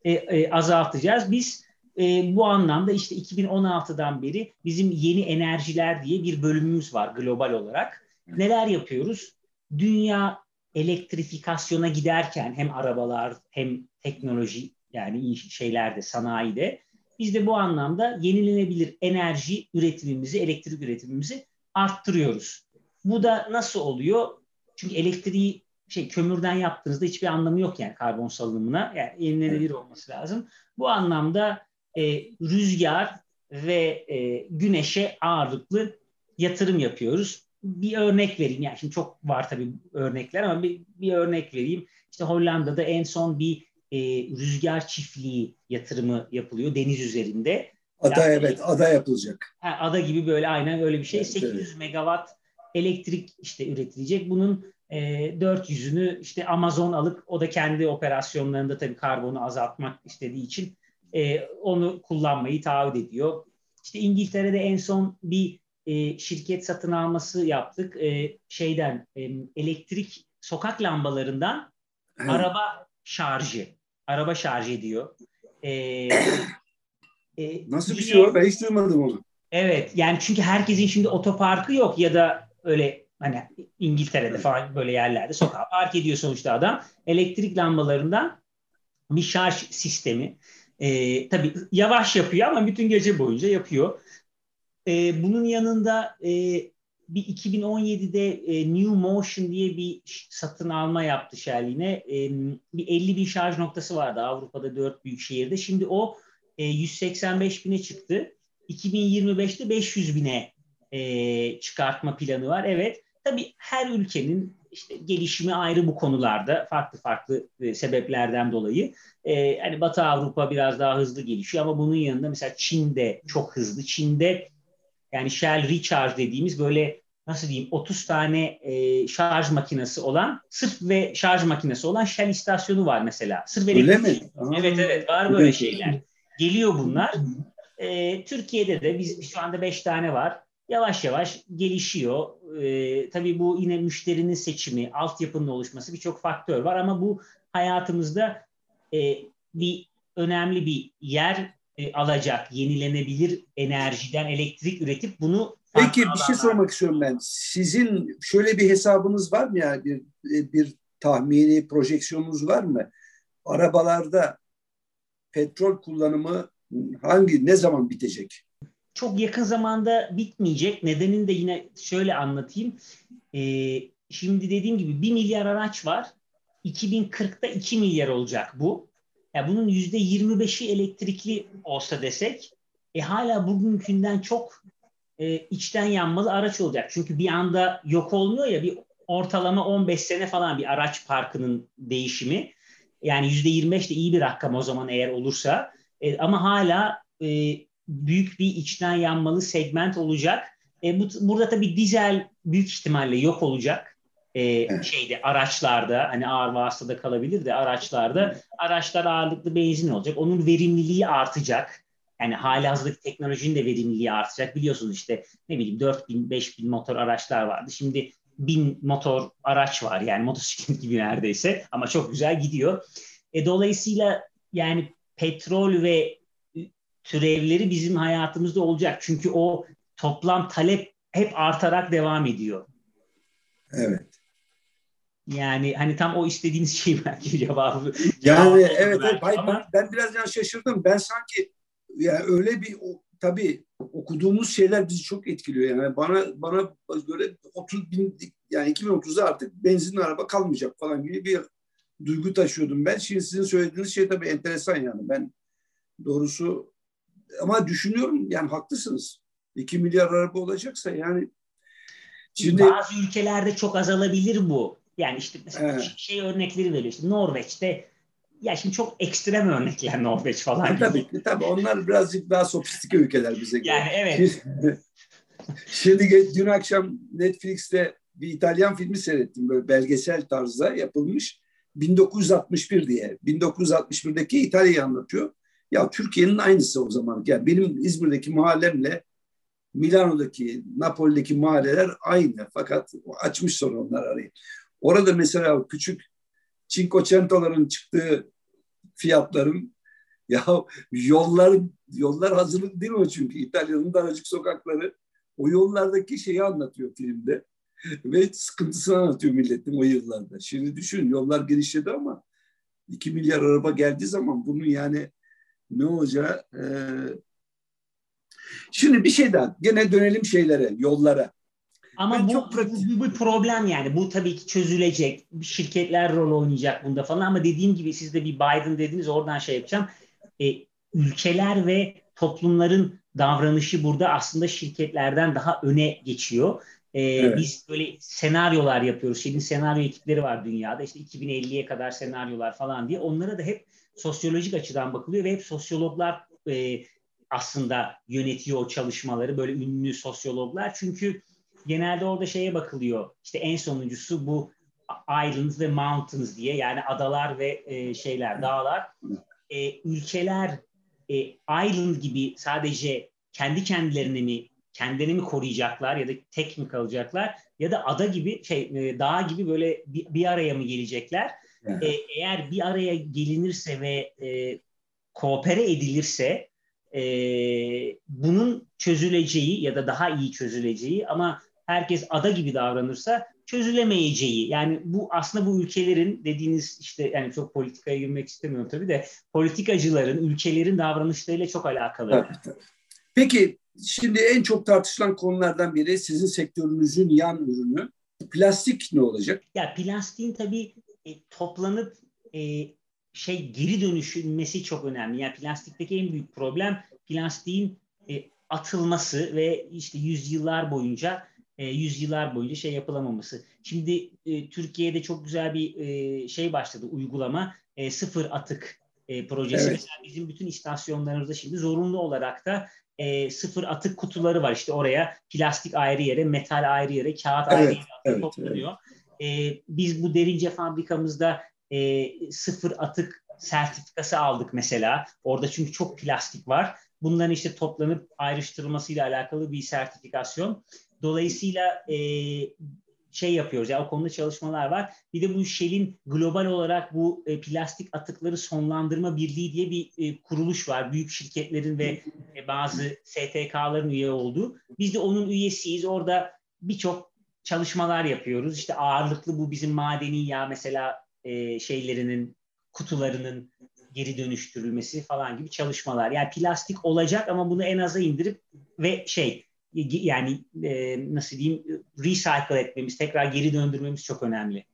e, e, azaltacağız? Biz e, bu anlamda işte 2016'dan beri bizim yeni enerjiler diye bir bölümümüz var global olarak. Neler yapıyoruz? Dünya elektrifikasyona giderken hem arabalar hem teknoloji yani şeylerde, sanayide biz de bu anlamda yenilenebilir enerji üretimimizi, elektrik üretimimizi arttırıyoruz. Bu da nasıl oluyor? Çünkü elektriği şey kömürden yaptığınızda hiçbir anlamı yok yani karbon salınımına. Yani yenilenebilir olması lazım. Bu anlamda e, rüzgar ve e, güneşe ağırlıklı yatırım yapıyoruz. Bir örnek vereyim. Yani şimdi çok var tabii örnekler ama bir, bir örnek vereyim. İşte Hollanda'da en son bir e, rüzgar çiftliği yatırımı yapılıyor deniz üzerinde. Ada yani, evet, ada yapılacak. Ha, ada gibi böyle aynen öyle bir şey. Evet, 800 evet. megawatt elektrik işte üretilecek. Bunun e, 400'ünü işte Amazon alıp o da kendi operasyonlarında tabii karbonu azaltmak istediği için e, onu kullanmayı taahhüt ediyor. İşte İngiltere'de en son bir e, şirket satın alması yaptık. E, şeyden e, elektrik sokak lambalarından araba şarjı, araba şarj ediyor. E, e, Nasıl bir şey o? Ben hiç duymadım onu. Evet yani çünkü herkesin şimdi otoparkı yok ya da öyle hani İngiltere'de falan böyle yerlerde sokağa park ediyor sonuçta adam. Elektrik lambalarından bir şarj sistemi. E, tabii yavaş yapıyor ama bütün gece boyunca yapıyor. E, bunun yanında e, bir 2017'de e, New Motion diye bir satın alma yaptı Shell yine. E, bir 50 bin şarj noktası vardı Avrupa'da dört büyük şehirde. Şimdi o e, 185 bine çıktı. 2025'te 500 bine e, çıkartma planı var. Evet tabii her ülkenin işte gelişimi ayrı bu konularda farklı farklı e, sebeplerden dolayı. E, hani Batı Avrupa biraz daha hızlı gelişiyor ama bunun yanında mesela Çin de çok hızlı. Çin'de yani Shell Recharge dediğimiz böyle nasıl diyeyim 30 tane e, şarj makinesi olan sırf ve şarj makinesi olan Shell istasyonu var mesela. Sırf Öyle mi? Aa, evet evet var böyle şeyler. Geliyor bunlar. E, Türkiye'de de biz şu anda 5 tane var. Yavaş yavaş gelişiyor. E, tabii bu yine müşterinin seçimi, altyapının oluşması birçok faktör var ama bu hayatımızda e, bir önemli bir yer e, alacak. Yenilenebilir enerjiden elektrik üretip bunu Peki bir şey sormak istiyorum ben. Sizin şöyle bir hesabınız var mı ya bir bir tahmini projeksiyonunuz var mı? Arabalarda petrol kullanımı hangi ne zaman bitecek? Çok yakın zamanda bitmeyecek. Nedenini de yine şöyle anlatayım. Ee, şimdi dediğim gibi 1 milyar araç var. 2040'da 2 milyar olacak bu. Yani bunun %25'i elektrikli olsa desek e, hala bugünkünden çok e, içten yanmalı araç olacak. Çünkü bir anda yok olmuyor ya bir ortalama 15 sene falan bir araç parkının değişimi. Yani %25 de iyi bir rakam o zaman eğer olursa. E, ama hala e, büyük bir içten yanmalı segment olacak. E, bu, burada tabii dizel büyük ihtimalle yok olacak. E, şeyde araçlarda hani ağır vasıtada kalabilir de araçlarda araçlar ağırlıklı benzin olacak. Onun verimliliği artacak. Yani hala hazırdaki teknolojinin de verimliliği artacak. Biliyorsunuz işte ne bileyim 4000 5000 motor araçlar vardı. Şimdi 1000 motor araç var. Yani motosiklet gibi neredeyse ama çok güzel gidiyor. E, dolayısıyla yani petrol ve türevleri bizim hayatımızda olacak. Çünkü o toplam talep hep artarak devam ediyor. Evet. Yani hani tam o istediğiniz şey belki cevabı. Yani evet, evet. Hayır, ama... ben, ben biraz yani şaşırdım. Ben sanki yani öyle bir o, tabii okuduğumuz şeyler bizi çok etkiliyor. Yani bana bana göre 30 bin yani 2030'da artık benzinli araba kalmayacak falan gibi bir duygu taşıyordum ben. Şimdi sizin söylediğiniz şey tabii enteresan yani. Ben doğrusu ama düşünüyorum yani haklısınız. 2 milyar araba olacaksa yani şimdi bazı ülkelerde çok azalabilir bu. Yani işte mesela evet. şey örnekleri veriyor. İşte Norveç'te ya şimdi çok ekstrem örnekler Norveç falan. Ha, tabii ki tabii onlar birazcık daha sofistike ülkeler bize göre. Yani evet. Şimdi dün akşam Netflix'te bir İtalyan filmi seyrettim böyle belgesel tarzda yapılmış. 1961 diye. 1961'deki İtalya'yı anlatıyor. Ya Türkiye'nin aynısı o zaman. Yani benim İzmir'deki mahallemle Milano'daki, Napoli'deki mahalleler aynı. Fakat açmış sonra onlar arayı. Orada mesela küçük Cinquecento'ların çıktığı fiyatların ya yollar yollar hazırlık değil mi çünkü İtalya'nın daracık sokakları o yollardaki şeyi anlatıyor filmde ve sıkıntısını anlatıyor milletin o yıllarda. Şimdi düşün yollar genişledi ama 2 milyar araba geldiği zaman bunun yani ne olacağı e... şimdi bir şey daha gene dönelim şeylere yollara. Ama ben bu, çok bu bir problem yani. Bu tabii ki çözülecek. Şirketler rol oynayacak bunda falan ama dediğim gibi siz de bir Biden dediniz oradan şey yapacağım. E, ülkeler ve toplumların davranışı burada aslında şirketlerden daha öne geçiyor. E, evet. Biz böyle senaryolar yapıyoruz. Şimdi senaryo ekipleri var dünyada. İşte 2050'ye kadar senaryolar falan diye. Onlara da hep sosyolojik açıdan bakılıyor ve hep sosyologlar e, aslında yönetiyor o çalışmaları. Böyle ünlü sosyologlar. Çünkü genelde orada şeye bakılıyor. İşte en sonuncusu bu islands ve mountains diye yani adalar ve e, şeyler, dağlar. E, ülkeler e, island gibi sadece kendi kendilerini mi kendini mi koruyacaklar ya da tek mi kalacaklar ya da ada gibi şey e, dağ gibi böyle bir, bir araya mı gelecekler? Yani. E, eğer bir araya gelinirse ve e, koopere edilirse e, bunun çözüleceği ya da daha iyi çözüleceği ama herkes ada gibi davranırsa çözülemeyeceği. Yani bu aslında bu ülkelerin dediğiniz işte yani çok politikaya girmek istemiyorum tabii de politikacıların, ülkelerin davranışlarıyla çok alakalı. Peki şimdi en çok tartışılan konulardan biri sizin sektörünüzün yan ürünü. Plastik ne olacak? Ya plastiğin tabii e, toplanıp e, şey geri dönüşülmesi çok önemli. Yani plastikteki en büyük problem plastiğin e, atılması ve işte yüzyıllar boyunca e, yüzyıllar boyunca şey yapılamaması. Şimdi e, Türkiye'de çok güzel bir e, şey başladı uygulama. E, sıfır atık e, projesi. Evet. Mesela bizim bütün istasyonlarımızda şimdi zorunlu olarak da e, sıfır atık kutuları var. İşte oraya plastik ayrı yere, metal ayrı yere, kağıt evet, ayrı yere evet, toplanıyor. Evet. E, biz bu derince fabrikamızda e, sıfır atık sertifikası aldık mesela. Orada çünkü çok plastik var. Bunların işte toplanıp ayrıştırılmasıyla alakalı bir sertifikasyon. Dolayısıyla e, şey yapıyoruz ya yani o konuda çalışmalar var. Bir de bu Shell'in global olarak bu e, plastik atıkları sonlandırma birliği diye bir e, kuruluş var. Büyük şirketlerin ve e, bazı STK'ların üye olduğu. Biz de onun üyesiyiz. Orada birçok çalışmalar yapıyoruz. İşte ağırlıklı bu bizim madeni yağ mesela e, şeylerinin kutularının geri dönüştürülmesi falan gibi çalışmalar. Yani plastik olacak ama bunu en aza indirip ve şey yani e, nasıl diyeyim recycle etmemiz, tekrar geri döndürmemiz çok önemli.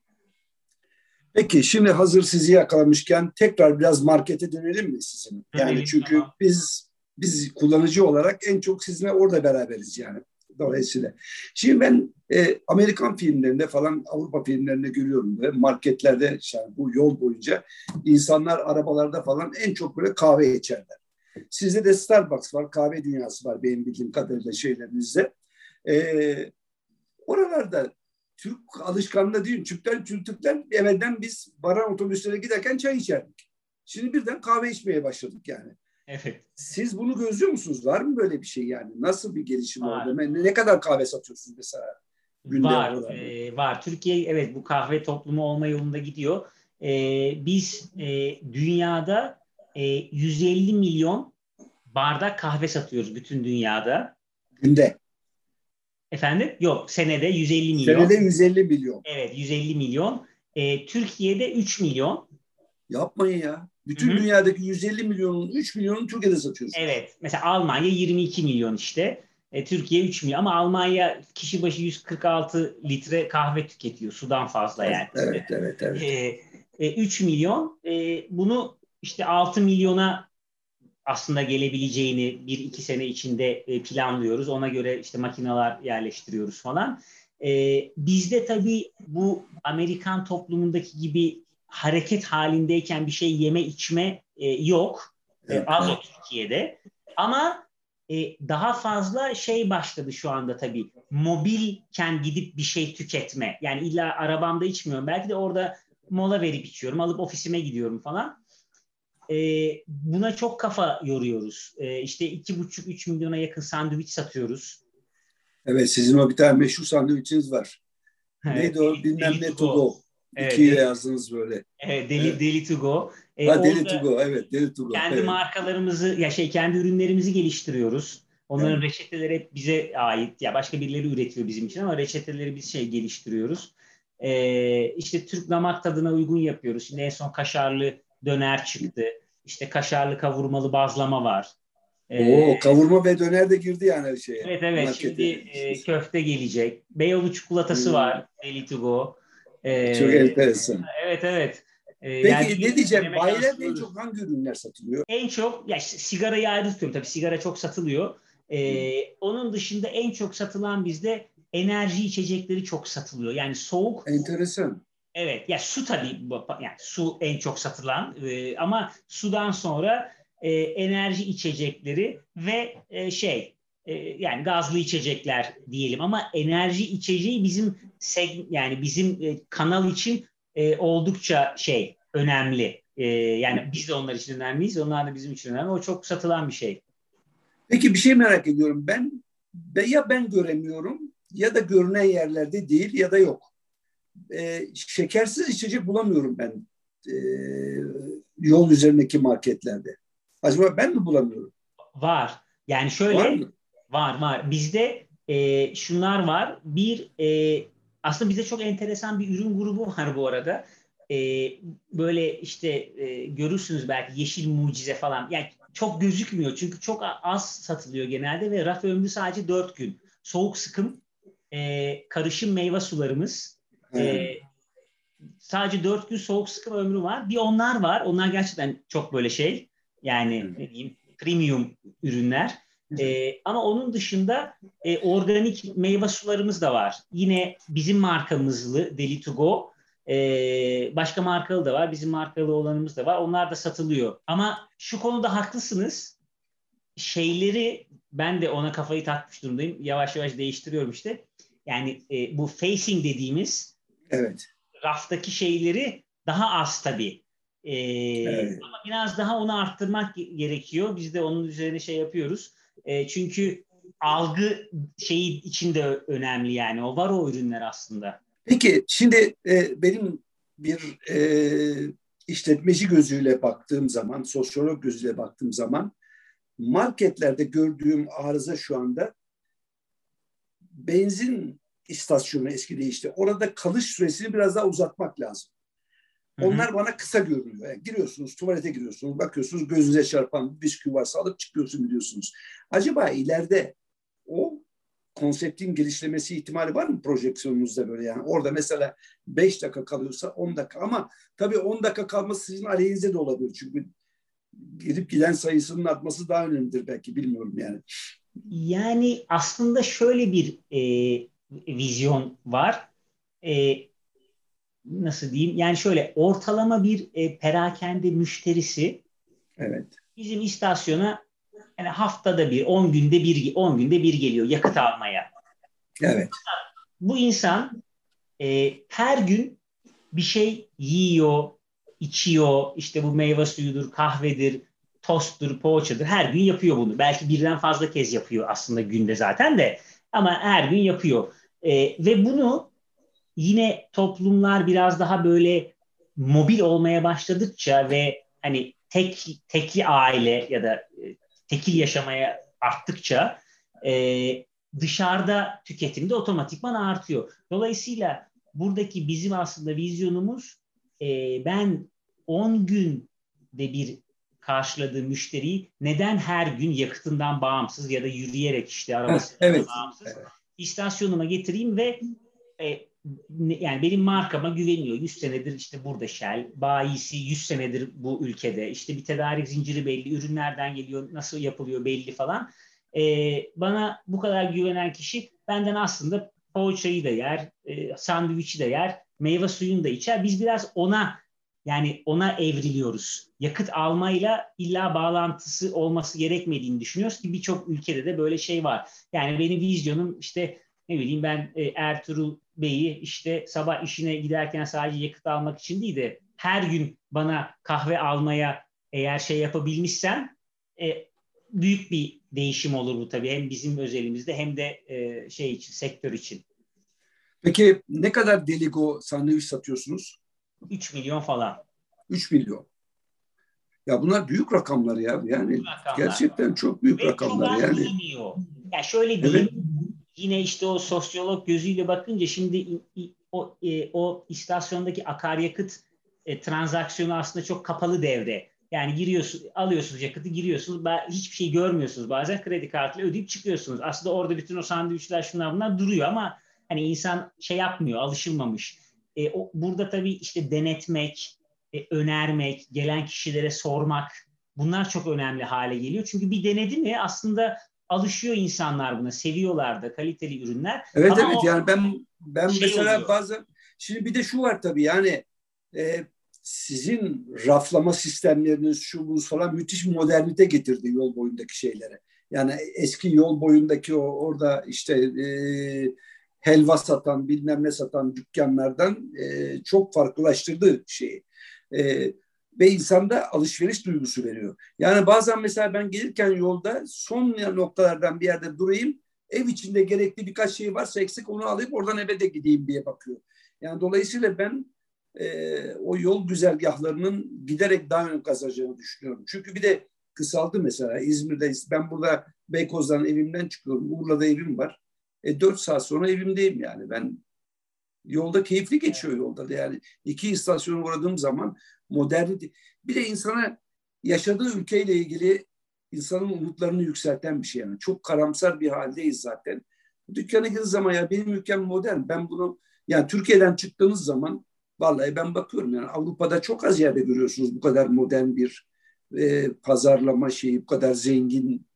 Peki şimdi hazır sizi yakalamışken tekrar biraz markete dönelim mi sizin? Yani dönelim, çünkü tamam. biz biz kullanıcı olarak en çok sizinle orada beraberiz yani. Dolayısıyla. Şimdi ben e, Amerikan filmlerinde falan Avrupa filmlerinde görüyorum ve marketlerde yani bu yol boyunca insanlar arabalarda falan en çok böyle kahve içerler. Sizde de Starbucks var, kahve dünyası var benim bildiğim kadarıyla şeylerinizde. Ee, oralarda Türk alışkanlığı değil, Türkler, Türkler evvelden biz baran otobüslere giderken çay içerdik. Şimdi birden kahve içmeye başladık yani. Evet. Siz bunu gözlüyor musunuz? Var mı böyle bir şey yani? Nasıl bir gelişim var. oldu? Ne, ne kadar kahve satıyorsunuz mesela? Günde var. E, var. Türkiye evet bu kahve toplumu olma yolunda gidiyor. E, biz e, dünyada e, 150 milyon bardak kahve satıyoruz bütün dünyada. Günde. Efendim? Yok senede 150 milyon. Senede 150 milyon. Evet 150 milyon. E, Türkiye'de 3 milyon. Yapmayın ya. Bütün Hı-hı. dünyadaki 150 milyonun 3 milyonunu Türkiye'de satıyorsunuz. Evet. Mesela Almanya 22 milyon işte. E, Türkiye 3 milyon ama Almanya kişi başı 146 litre kahve tüketiyor. Sudan fazla yani. Evet, evet, evet. E, e, 3 milyon. E, bunu işte 6 milyona aslında gelebileceğini bir iki sene içinde e, planlıyoruz. Ona göre işte makineler yerleştiriyoruz falan. E, bizde tabii bu Amerikan toplumundaki gibi hareket halindeyken bir şey yeme içme e, yok. E, az o Türkiye'de. Ama e, daha fazla şey başladı şu anda tabii. Mobilken gidip bir şey tüketme. Yani illa arabamda içmiyorum. Belki de orada mola verip içiyorum. Alıp ofisime gidiyorum falan. E, buna çok kafa yoruyoruz. E, işte iki buçuk, üç milyona yakın sandviç satıyoruz. Evet sizin o bir tane meşhur sandviçiniz var. Evet, Neydi o? Bilmem ne to go. Evet, İkiye deli, yazdınız böyle. Evet, deli, evet. deli to go. Ee, ha, deli to go, evet. Deli to go. Kendi evet. markalarımızı, ya şey kendi ürünlerimizi geliştiriyoruz. Onların evet. reçeteleri hep bize ait. Ya başka birileri üretiyor bizim için ama reçeteleri biz şey geliştiriyoruz. Ee, işte Türk damak tadına uygun yapıyoruz. Şimdi en son kaşarlı döner çıktı. İşte kaşarlı kavurmalı bazlama var. Ee, Oo, kavurma ve döner de girdi yani şeye. Evet evet markete. şimdi e, köfte gelecek. Beyoğlu çikolatası hmm. var. Deli to go. Ee, çok enteresan. Evet evet. Ee, Peki yani, ne diyeceğim? Bayilerde en çok hangi ürünler satılıyor? En çok, ya sigarayı ayrı tutuyorum tabii sigara çok satılıyor. Ee, hmm. Onun dışında en çok satılan bizde enerji içecekleri çok satılıyor. Yani soğuk. Enteresan. Evet, ya su tabii, yani su en çok satılan e, ama sudan sonra e, enerji içecekleri ve e, şey e, yani gazlı içecekler diyelim ama enerji içeceği bizim seg yani bizim e, kanal için e, oldukça şey önemli. E, yani biz de onlar için önemliyiz, onlar da bizim için önemli. O çok satılan bir şey. Peki bir şey merak ediyorum. Ben ya ben göremiyorum ya da görünen yerlerde değil ya da yok. E, şekersiz içecek bulamıyorum ben e, yol üzerindeki marketlerde. Acaba ben mi bulamıyorum? Var. Yani şöyle var, var. Bizde e, şunlar var. Bir e, aslında bizde çok enteresan bir ürün grubu var bu arada. E, böyle işte e, görürsünüz belki yeşil mucize falan. Yani çok gözükmüyor çünkü çok az satılıyor genelde ve raf ömrü sadece 4 gün. Soğuk sıkım e, karışım meyve sularımız, e, sadece 4 gün soğuk sıkım ömrü var. Bir onlar var. Onlar gerçekten çok böyle şey. Yani ne diyeyim premium ürünler. E, ama onun dışında e, organik meyve sularımız da var. Yine bizim markamızlı Deli to Go. E, başka markalı da var. Bizim markalı olanımız da var. Onlar da satılıyor. Ama şu konuda haklısınız. Şeyleri ben de ona kafayı takmış durumdayım. Yavaş yavaş değiştiriyorum işte. Yani e, bu facing dediğimiz evet. raftaki şeyleri daha az tabii. E, evet. Ama biraz daha onu arttırmak gerekiyor. Biz de onun üzerine şey yapıyoruz. E, çünkü algı şeyi içinde önemli yani. O var o ürünler aslında. Peki şimdi e, benim bir e, işletmeci gözüyle baktığım zaman, sosyolog gözüyle baktığım zaman marketlerde gördüğüm arıza şu anda benzin istasyonu eski değişti. Orada kalış süresini biraz daha uzatmak lazım. Onlar bana kısa görünüyor. Yani giriyorsunuz, tuvalete giriyorsunuz, bakıyorsunuz gözünüze çarpan bir bisküvi varsa alıp çıkıyorsun biliyorsunuz. Acaba ileride o konseptin gelişlemesi ihtimali var mı projeksiyonunuzda böyle yani? Orada mesela 5 dakika kalıyorsa 10 dakika ama tabii 10 dakika kalması sizin aleyhinize de olabilir. Çünkü girip giden sayısının artması daha önemlidir belki bilmiyorum yani. Yani aslında şöyle bir e, vizyon var. E, nasıl diyeyim? Yani şöyle ortalama bir e, perakende müşterisi evet. bizim istasyona yani haftada bir, 10 günde bir 10 günde bir geliyor yakıt almaya. Evet. Bu insan e, her gün bir şey yiyor, içiyor. İşte bu meyve suyudur, kahvedir, tosttur, poğaçadır. Her gün yapıyor bunu. Belki birden fazla kez yapıyor aslında günde zaten de. Ama her gün yapıyor. E, ve bunu yine toplumlar biraz daha böyle mobil olmaya başladıkça ve hani tek tekli aile ya da e, tekil yaşamaya arttıkça e, dışarıda tüketimde otomatikman artıyor. Dolayısıyla buradaki bizim aslında vizyonumuz e, ben 10 günde bir karşıladığım müşteriyi neden her gün yakıtından bağımsız ya da yürüyerek işte arabasından evet. bağımsız evet. istasyonuma getireyim ve e, yani benim markama güveniyor. 100 senedir işte burada Shell, bayisi 100 senedir bu ülkede. İşte bir tedarik zinciri belli, ürünlerden geliyor, nasıl yapılıyor belli falan. Ee, bana bu kadar güvenen kişi benden aslında poğaçayı da yer, e, sandviçi de yer, meyve suyunu da içer. Biz biraz ona yani ona evriliyoruz. Yakıt almayla illa bağlantısı olması gerekmediğini düşünüyoruz ki birçok ülkede de böyle şey var. Yani benim vizyonum işte ne bileyim ben e, Ertuğrul Bey'i işte sabah işine giderken sadece yakıt almak için değil de her gün bana kahve almaya eğer şey yapabilmişsem e, büyük bir değişim olur bu tabii. Hem bizim özelimizde hem de e, şey için, sektör için. Peki ne kadar Deligo sandviç satıyorsunuz? 3 milyon falan. 3 milyon. Ya bunlar büyük rakamlar ya. Yani rakamlar. gerçekten çok büyük Ve rakamlar çok yani. Bilmiyor. Ya şöyle diyeyim. Evet yine işte o sosyolog gözüyle bakınca şimdi o, e, o istasyondaki akaryakıt e, transaksiyonu aslında çok kapalı devre. Yani giriyorsun, alıyorsunuz yakıtı, giriyorsunuz. Hiçbir şey görmüyorsunuz. Bazen kredi kartıyla ödeyip çıkıyorsunuz. Aslında orada bütün o sandviçler şunlar bunlar duruyor ama hani insan şey yapmıyor, alışılmamış. E, o, burada tabii işte denetmek, e, önermek, gelen kişilere sormak bunlar çok önemli hale geliyor. Çünkü bir denedi mi aslında alışıyor insanlar buna. Seviyorlar da kaliteli ürünler. Evet Ama evet yani ben ben şey mesela oluyor. bazen şimdi bir de şu var tabii yani e, sizin raflama sistemleriniz şu bu falan müthiş modernite getirdi yol boyundaki şeylere. Yani eski yol boyundaki o orada işte e, helva satan bilmem ne satan dükkanlardan e, çok farklılaştırdı şeyi. E, ve insanda alışveriş duygusu veriyor. Yani bazen mesela ben gelirken yolda son noktalardan bir yerde durayım, ev içinde gerekli birkaç şey varsa eksik onu alayım oradan eve de gideyim diye bakıyor. Yani dolayısıyla ben e, o yol güzergahlarının giderek daha ön kazanacağını düşünüyorum. Çünkü bir de kısaldı mesela İzmir'de ben burada Beykoz'dan evimden çıkıyorum. Urla'da evim var. E, 4 saat sonra evimdeyim yani. Ben yolda keyifli geçiyor yolda. Yani iki istasyona uğradığım zaman modernite. Bir de insana yaşadığı ülkeyle ilgili insanın umutlarını yükselten bir şey yani. Çok karamsar bir haldeyiz zaten. Dükkana girdiğiniz zaman ya benim ülkem modern. Ben bunu yani Türkiye'den çıktığınız zaman Vallahi ben bakıyorum yani Avrupa'da çok az yerde görüyorsunuz bu kadar modern bir e, pazarlama şeyi, bu kadar zengin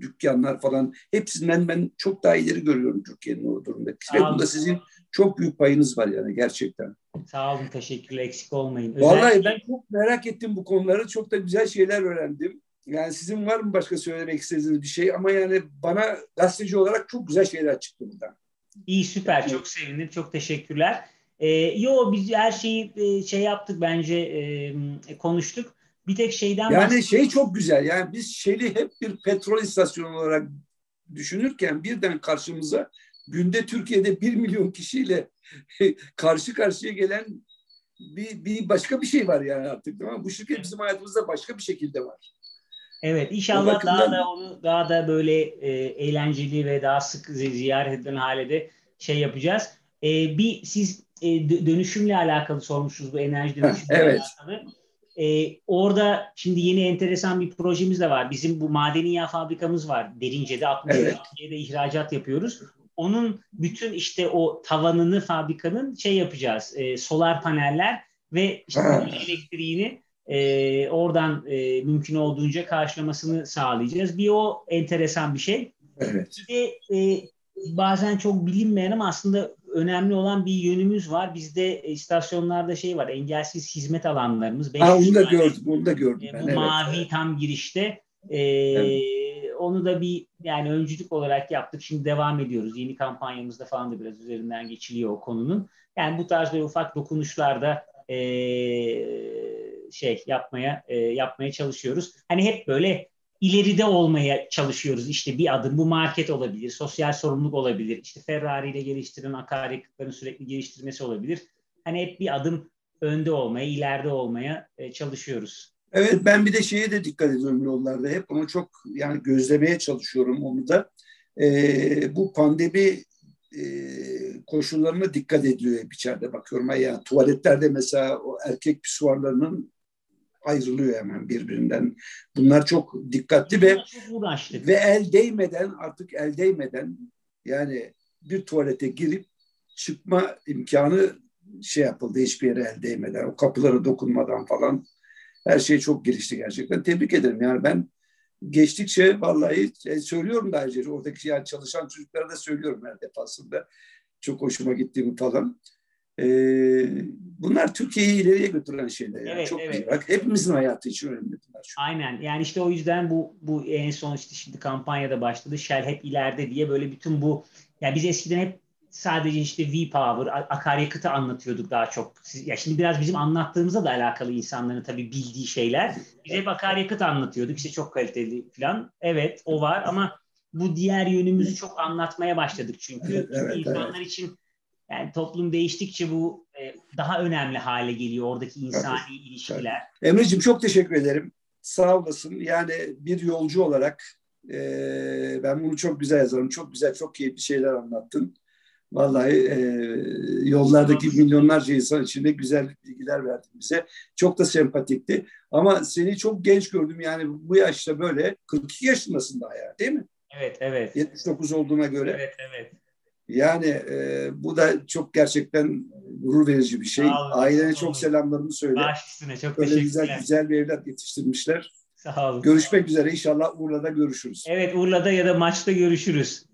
dükkanlar falan. Hepsinden ben çok daha ileri görüyorum Türkiye'nin o durumda. Ve bunda sizin çok büyük payınız var yani gerçekten. Sağ olun, teşekkürler. Eksik olmayın. Özellikle... Vallahi ben çok merak ettim bu konuları. Çok da güzel şeyler öğrendim. Yani sizin var mı başka söylemek istediğiniz bir şey? Ama yani bana gazeteci olarak çok güzel şeyler çıktı buradan. İyi süper. Çok sevindim. Çok teşekkürler. Ee, yo biz her şeyi e, şey yaptık bence e, konuştuk. Bir tek şeyden Yani bahsedeyim. şey çok güzel. Yani biz Shell'i hep bir petrol istasyonu olarak düşünürken birden karşımıza günde Türkiye'de bir milyon kişiyle karşı karşıya gelen bir, bir başka bir şey var yani artık tamam Bu şirket bizim hayatımızda başka bir şekilde var. Evet inşallah bakımdan... daha da onu daha da böyle e, eğlenceli ve daha sık ziyaret edilen hale de şey yapacağız. E, bir siz e, dönüşümle alakalı sormuşsunuz bu enerji dönüşümle evet. alakalı. E, orada şimdi yeni enteresan bir projemiz de var. Bizim bu madeni yağ fabrikamız var. Derince'de 60 evet. ihracat yapıyoruz. Onun bütün işte o tavanını fabrikanın şey yapacağız. E, solar paneller ve işte elektriğini e, oradan e, mümkün olduğunca karşılamasını sağlayacağız. Bir o enteresan bir şey. Evet. Bir de e, bazen çok bilinmeyen ama aslında önemli olan bir yönümüz var. Bizde istasyonlarda şey var, engelsiz hizmet alanlarımız. Ha, onu da gördüm, onu da gördüm. E, ben, bu evet, mavi tam girişte. E, evet. Onu da bir yani öncülük olarak yaptık. Şimdi devam ediyoruz. Yeni kampanyamızda falan da biraz üzerinden geçiliyor o konunun. Yani bu tarz böyle ufak dokunuşlarda e, şey yapmaya e, yapmaya çalışıyoruz. Hani hep böyle ileride olmaya çalışıyoruz. İşte bir adım bu market olabilir, sosyal sorumluluk olabilir. İşte Ferrari ile geliştirilen akaryakıtların sürekli geliştirmesi olabilir. Hani hep bir adım önde olmaya, ileride olmaya çalışıyoruz. Evet ben bir de şeye de dikkat ediyorum yollarda. Hep onu çok yani gözlemeye çalışıyorum onu da. Ee, bu pandemi e, koşullarına dikkat ediyor hep içeride bakıyorum. Yani tuvaletlerde mesela o erkek pisuarlarının ayrılıyor hemen birbirinden. Bunlar çok dikkatli ve ve el değmeden artık el değmeden yani bir tuvalete girip çıkma imkanı şey yapıldı hiçbir yere el değmeden o kapılara dokunmadan falan her şey çok gelişti gerçekten. Tebrik ederim. Yani ben geçtikçe vallahi e, söylüyorum da ayrıca oradaki yani çalışan çocuklara da söylüyorum her defasında. Çok hoşuma gittiğimi falan. Ee, bunlar Türkiye'yi ileriye götüren şeyler. Yani. Evet, çok evet. Bak hepimizin hayatı için önemli bunlar. Aynen. Yani işte o yüzden bu bu en son işte şimdi kampanyada başladı. Shell hep ileride diye böyle bütün bu yani biz eskiden hep sadece işte V-Power, akaryakıtı anlatıyorduk daha çok. Ya şimdi biraz bizim anlattığımızla da alakalı insanların tabii bildiği şeyler. Biz hep akaryakıt anlatıyorduk. İşte çok kaliteli falan. Evet o var ama bu diğer yönümüzü çok anlatmaya başladık çünkü. Evet, evet, insanlar evet. için yani toplum değiştikçe bu e, daha önemli hale geliyor oradaki insani tabii, ilişkiler. Tabii. Emre'ciğim çok teşekkür ederim. Sağ olasın. Yani bir yolcu olarak e, ben bunu çok güzel yazarım. Çok güzel, çok keyifli şeyler anlattın. Vallahi e, yollardaki milyonlarca insan içinde güzel bilgiler verdin bize. Çok da sempatikti. Ama seni çok genç gördüm. Yani bu yaşta böyle 42 yaşındasın daha ya değil mi? Evet, evet. 79 olduğuna göre. Evet, evet. Yani e, bu da çok gerçekten gurur verici bir şey. Ailene çok selamlarımı söyle. Baş üstüne çok Böyle güzel güzel bir evlat yetiştirmişler. Sağ olun. Görüşmek üzere. İnşallah Urla'da görüşürüz. Evet Urla'da ya da maçta görüşürüz.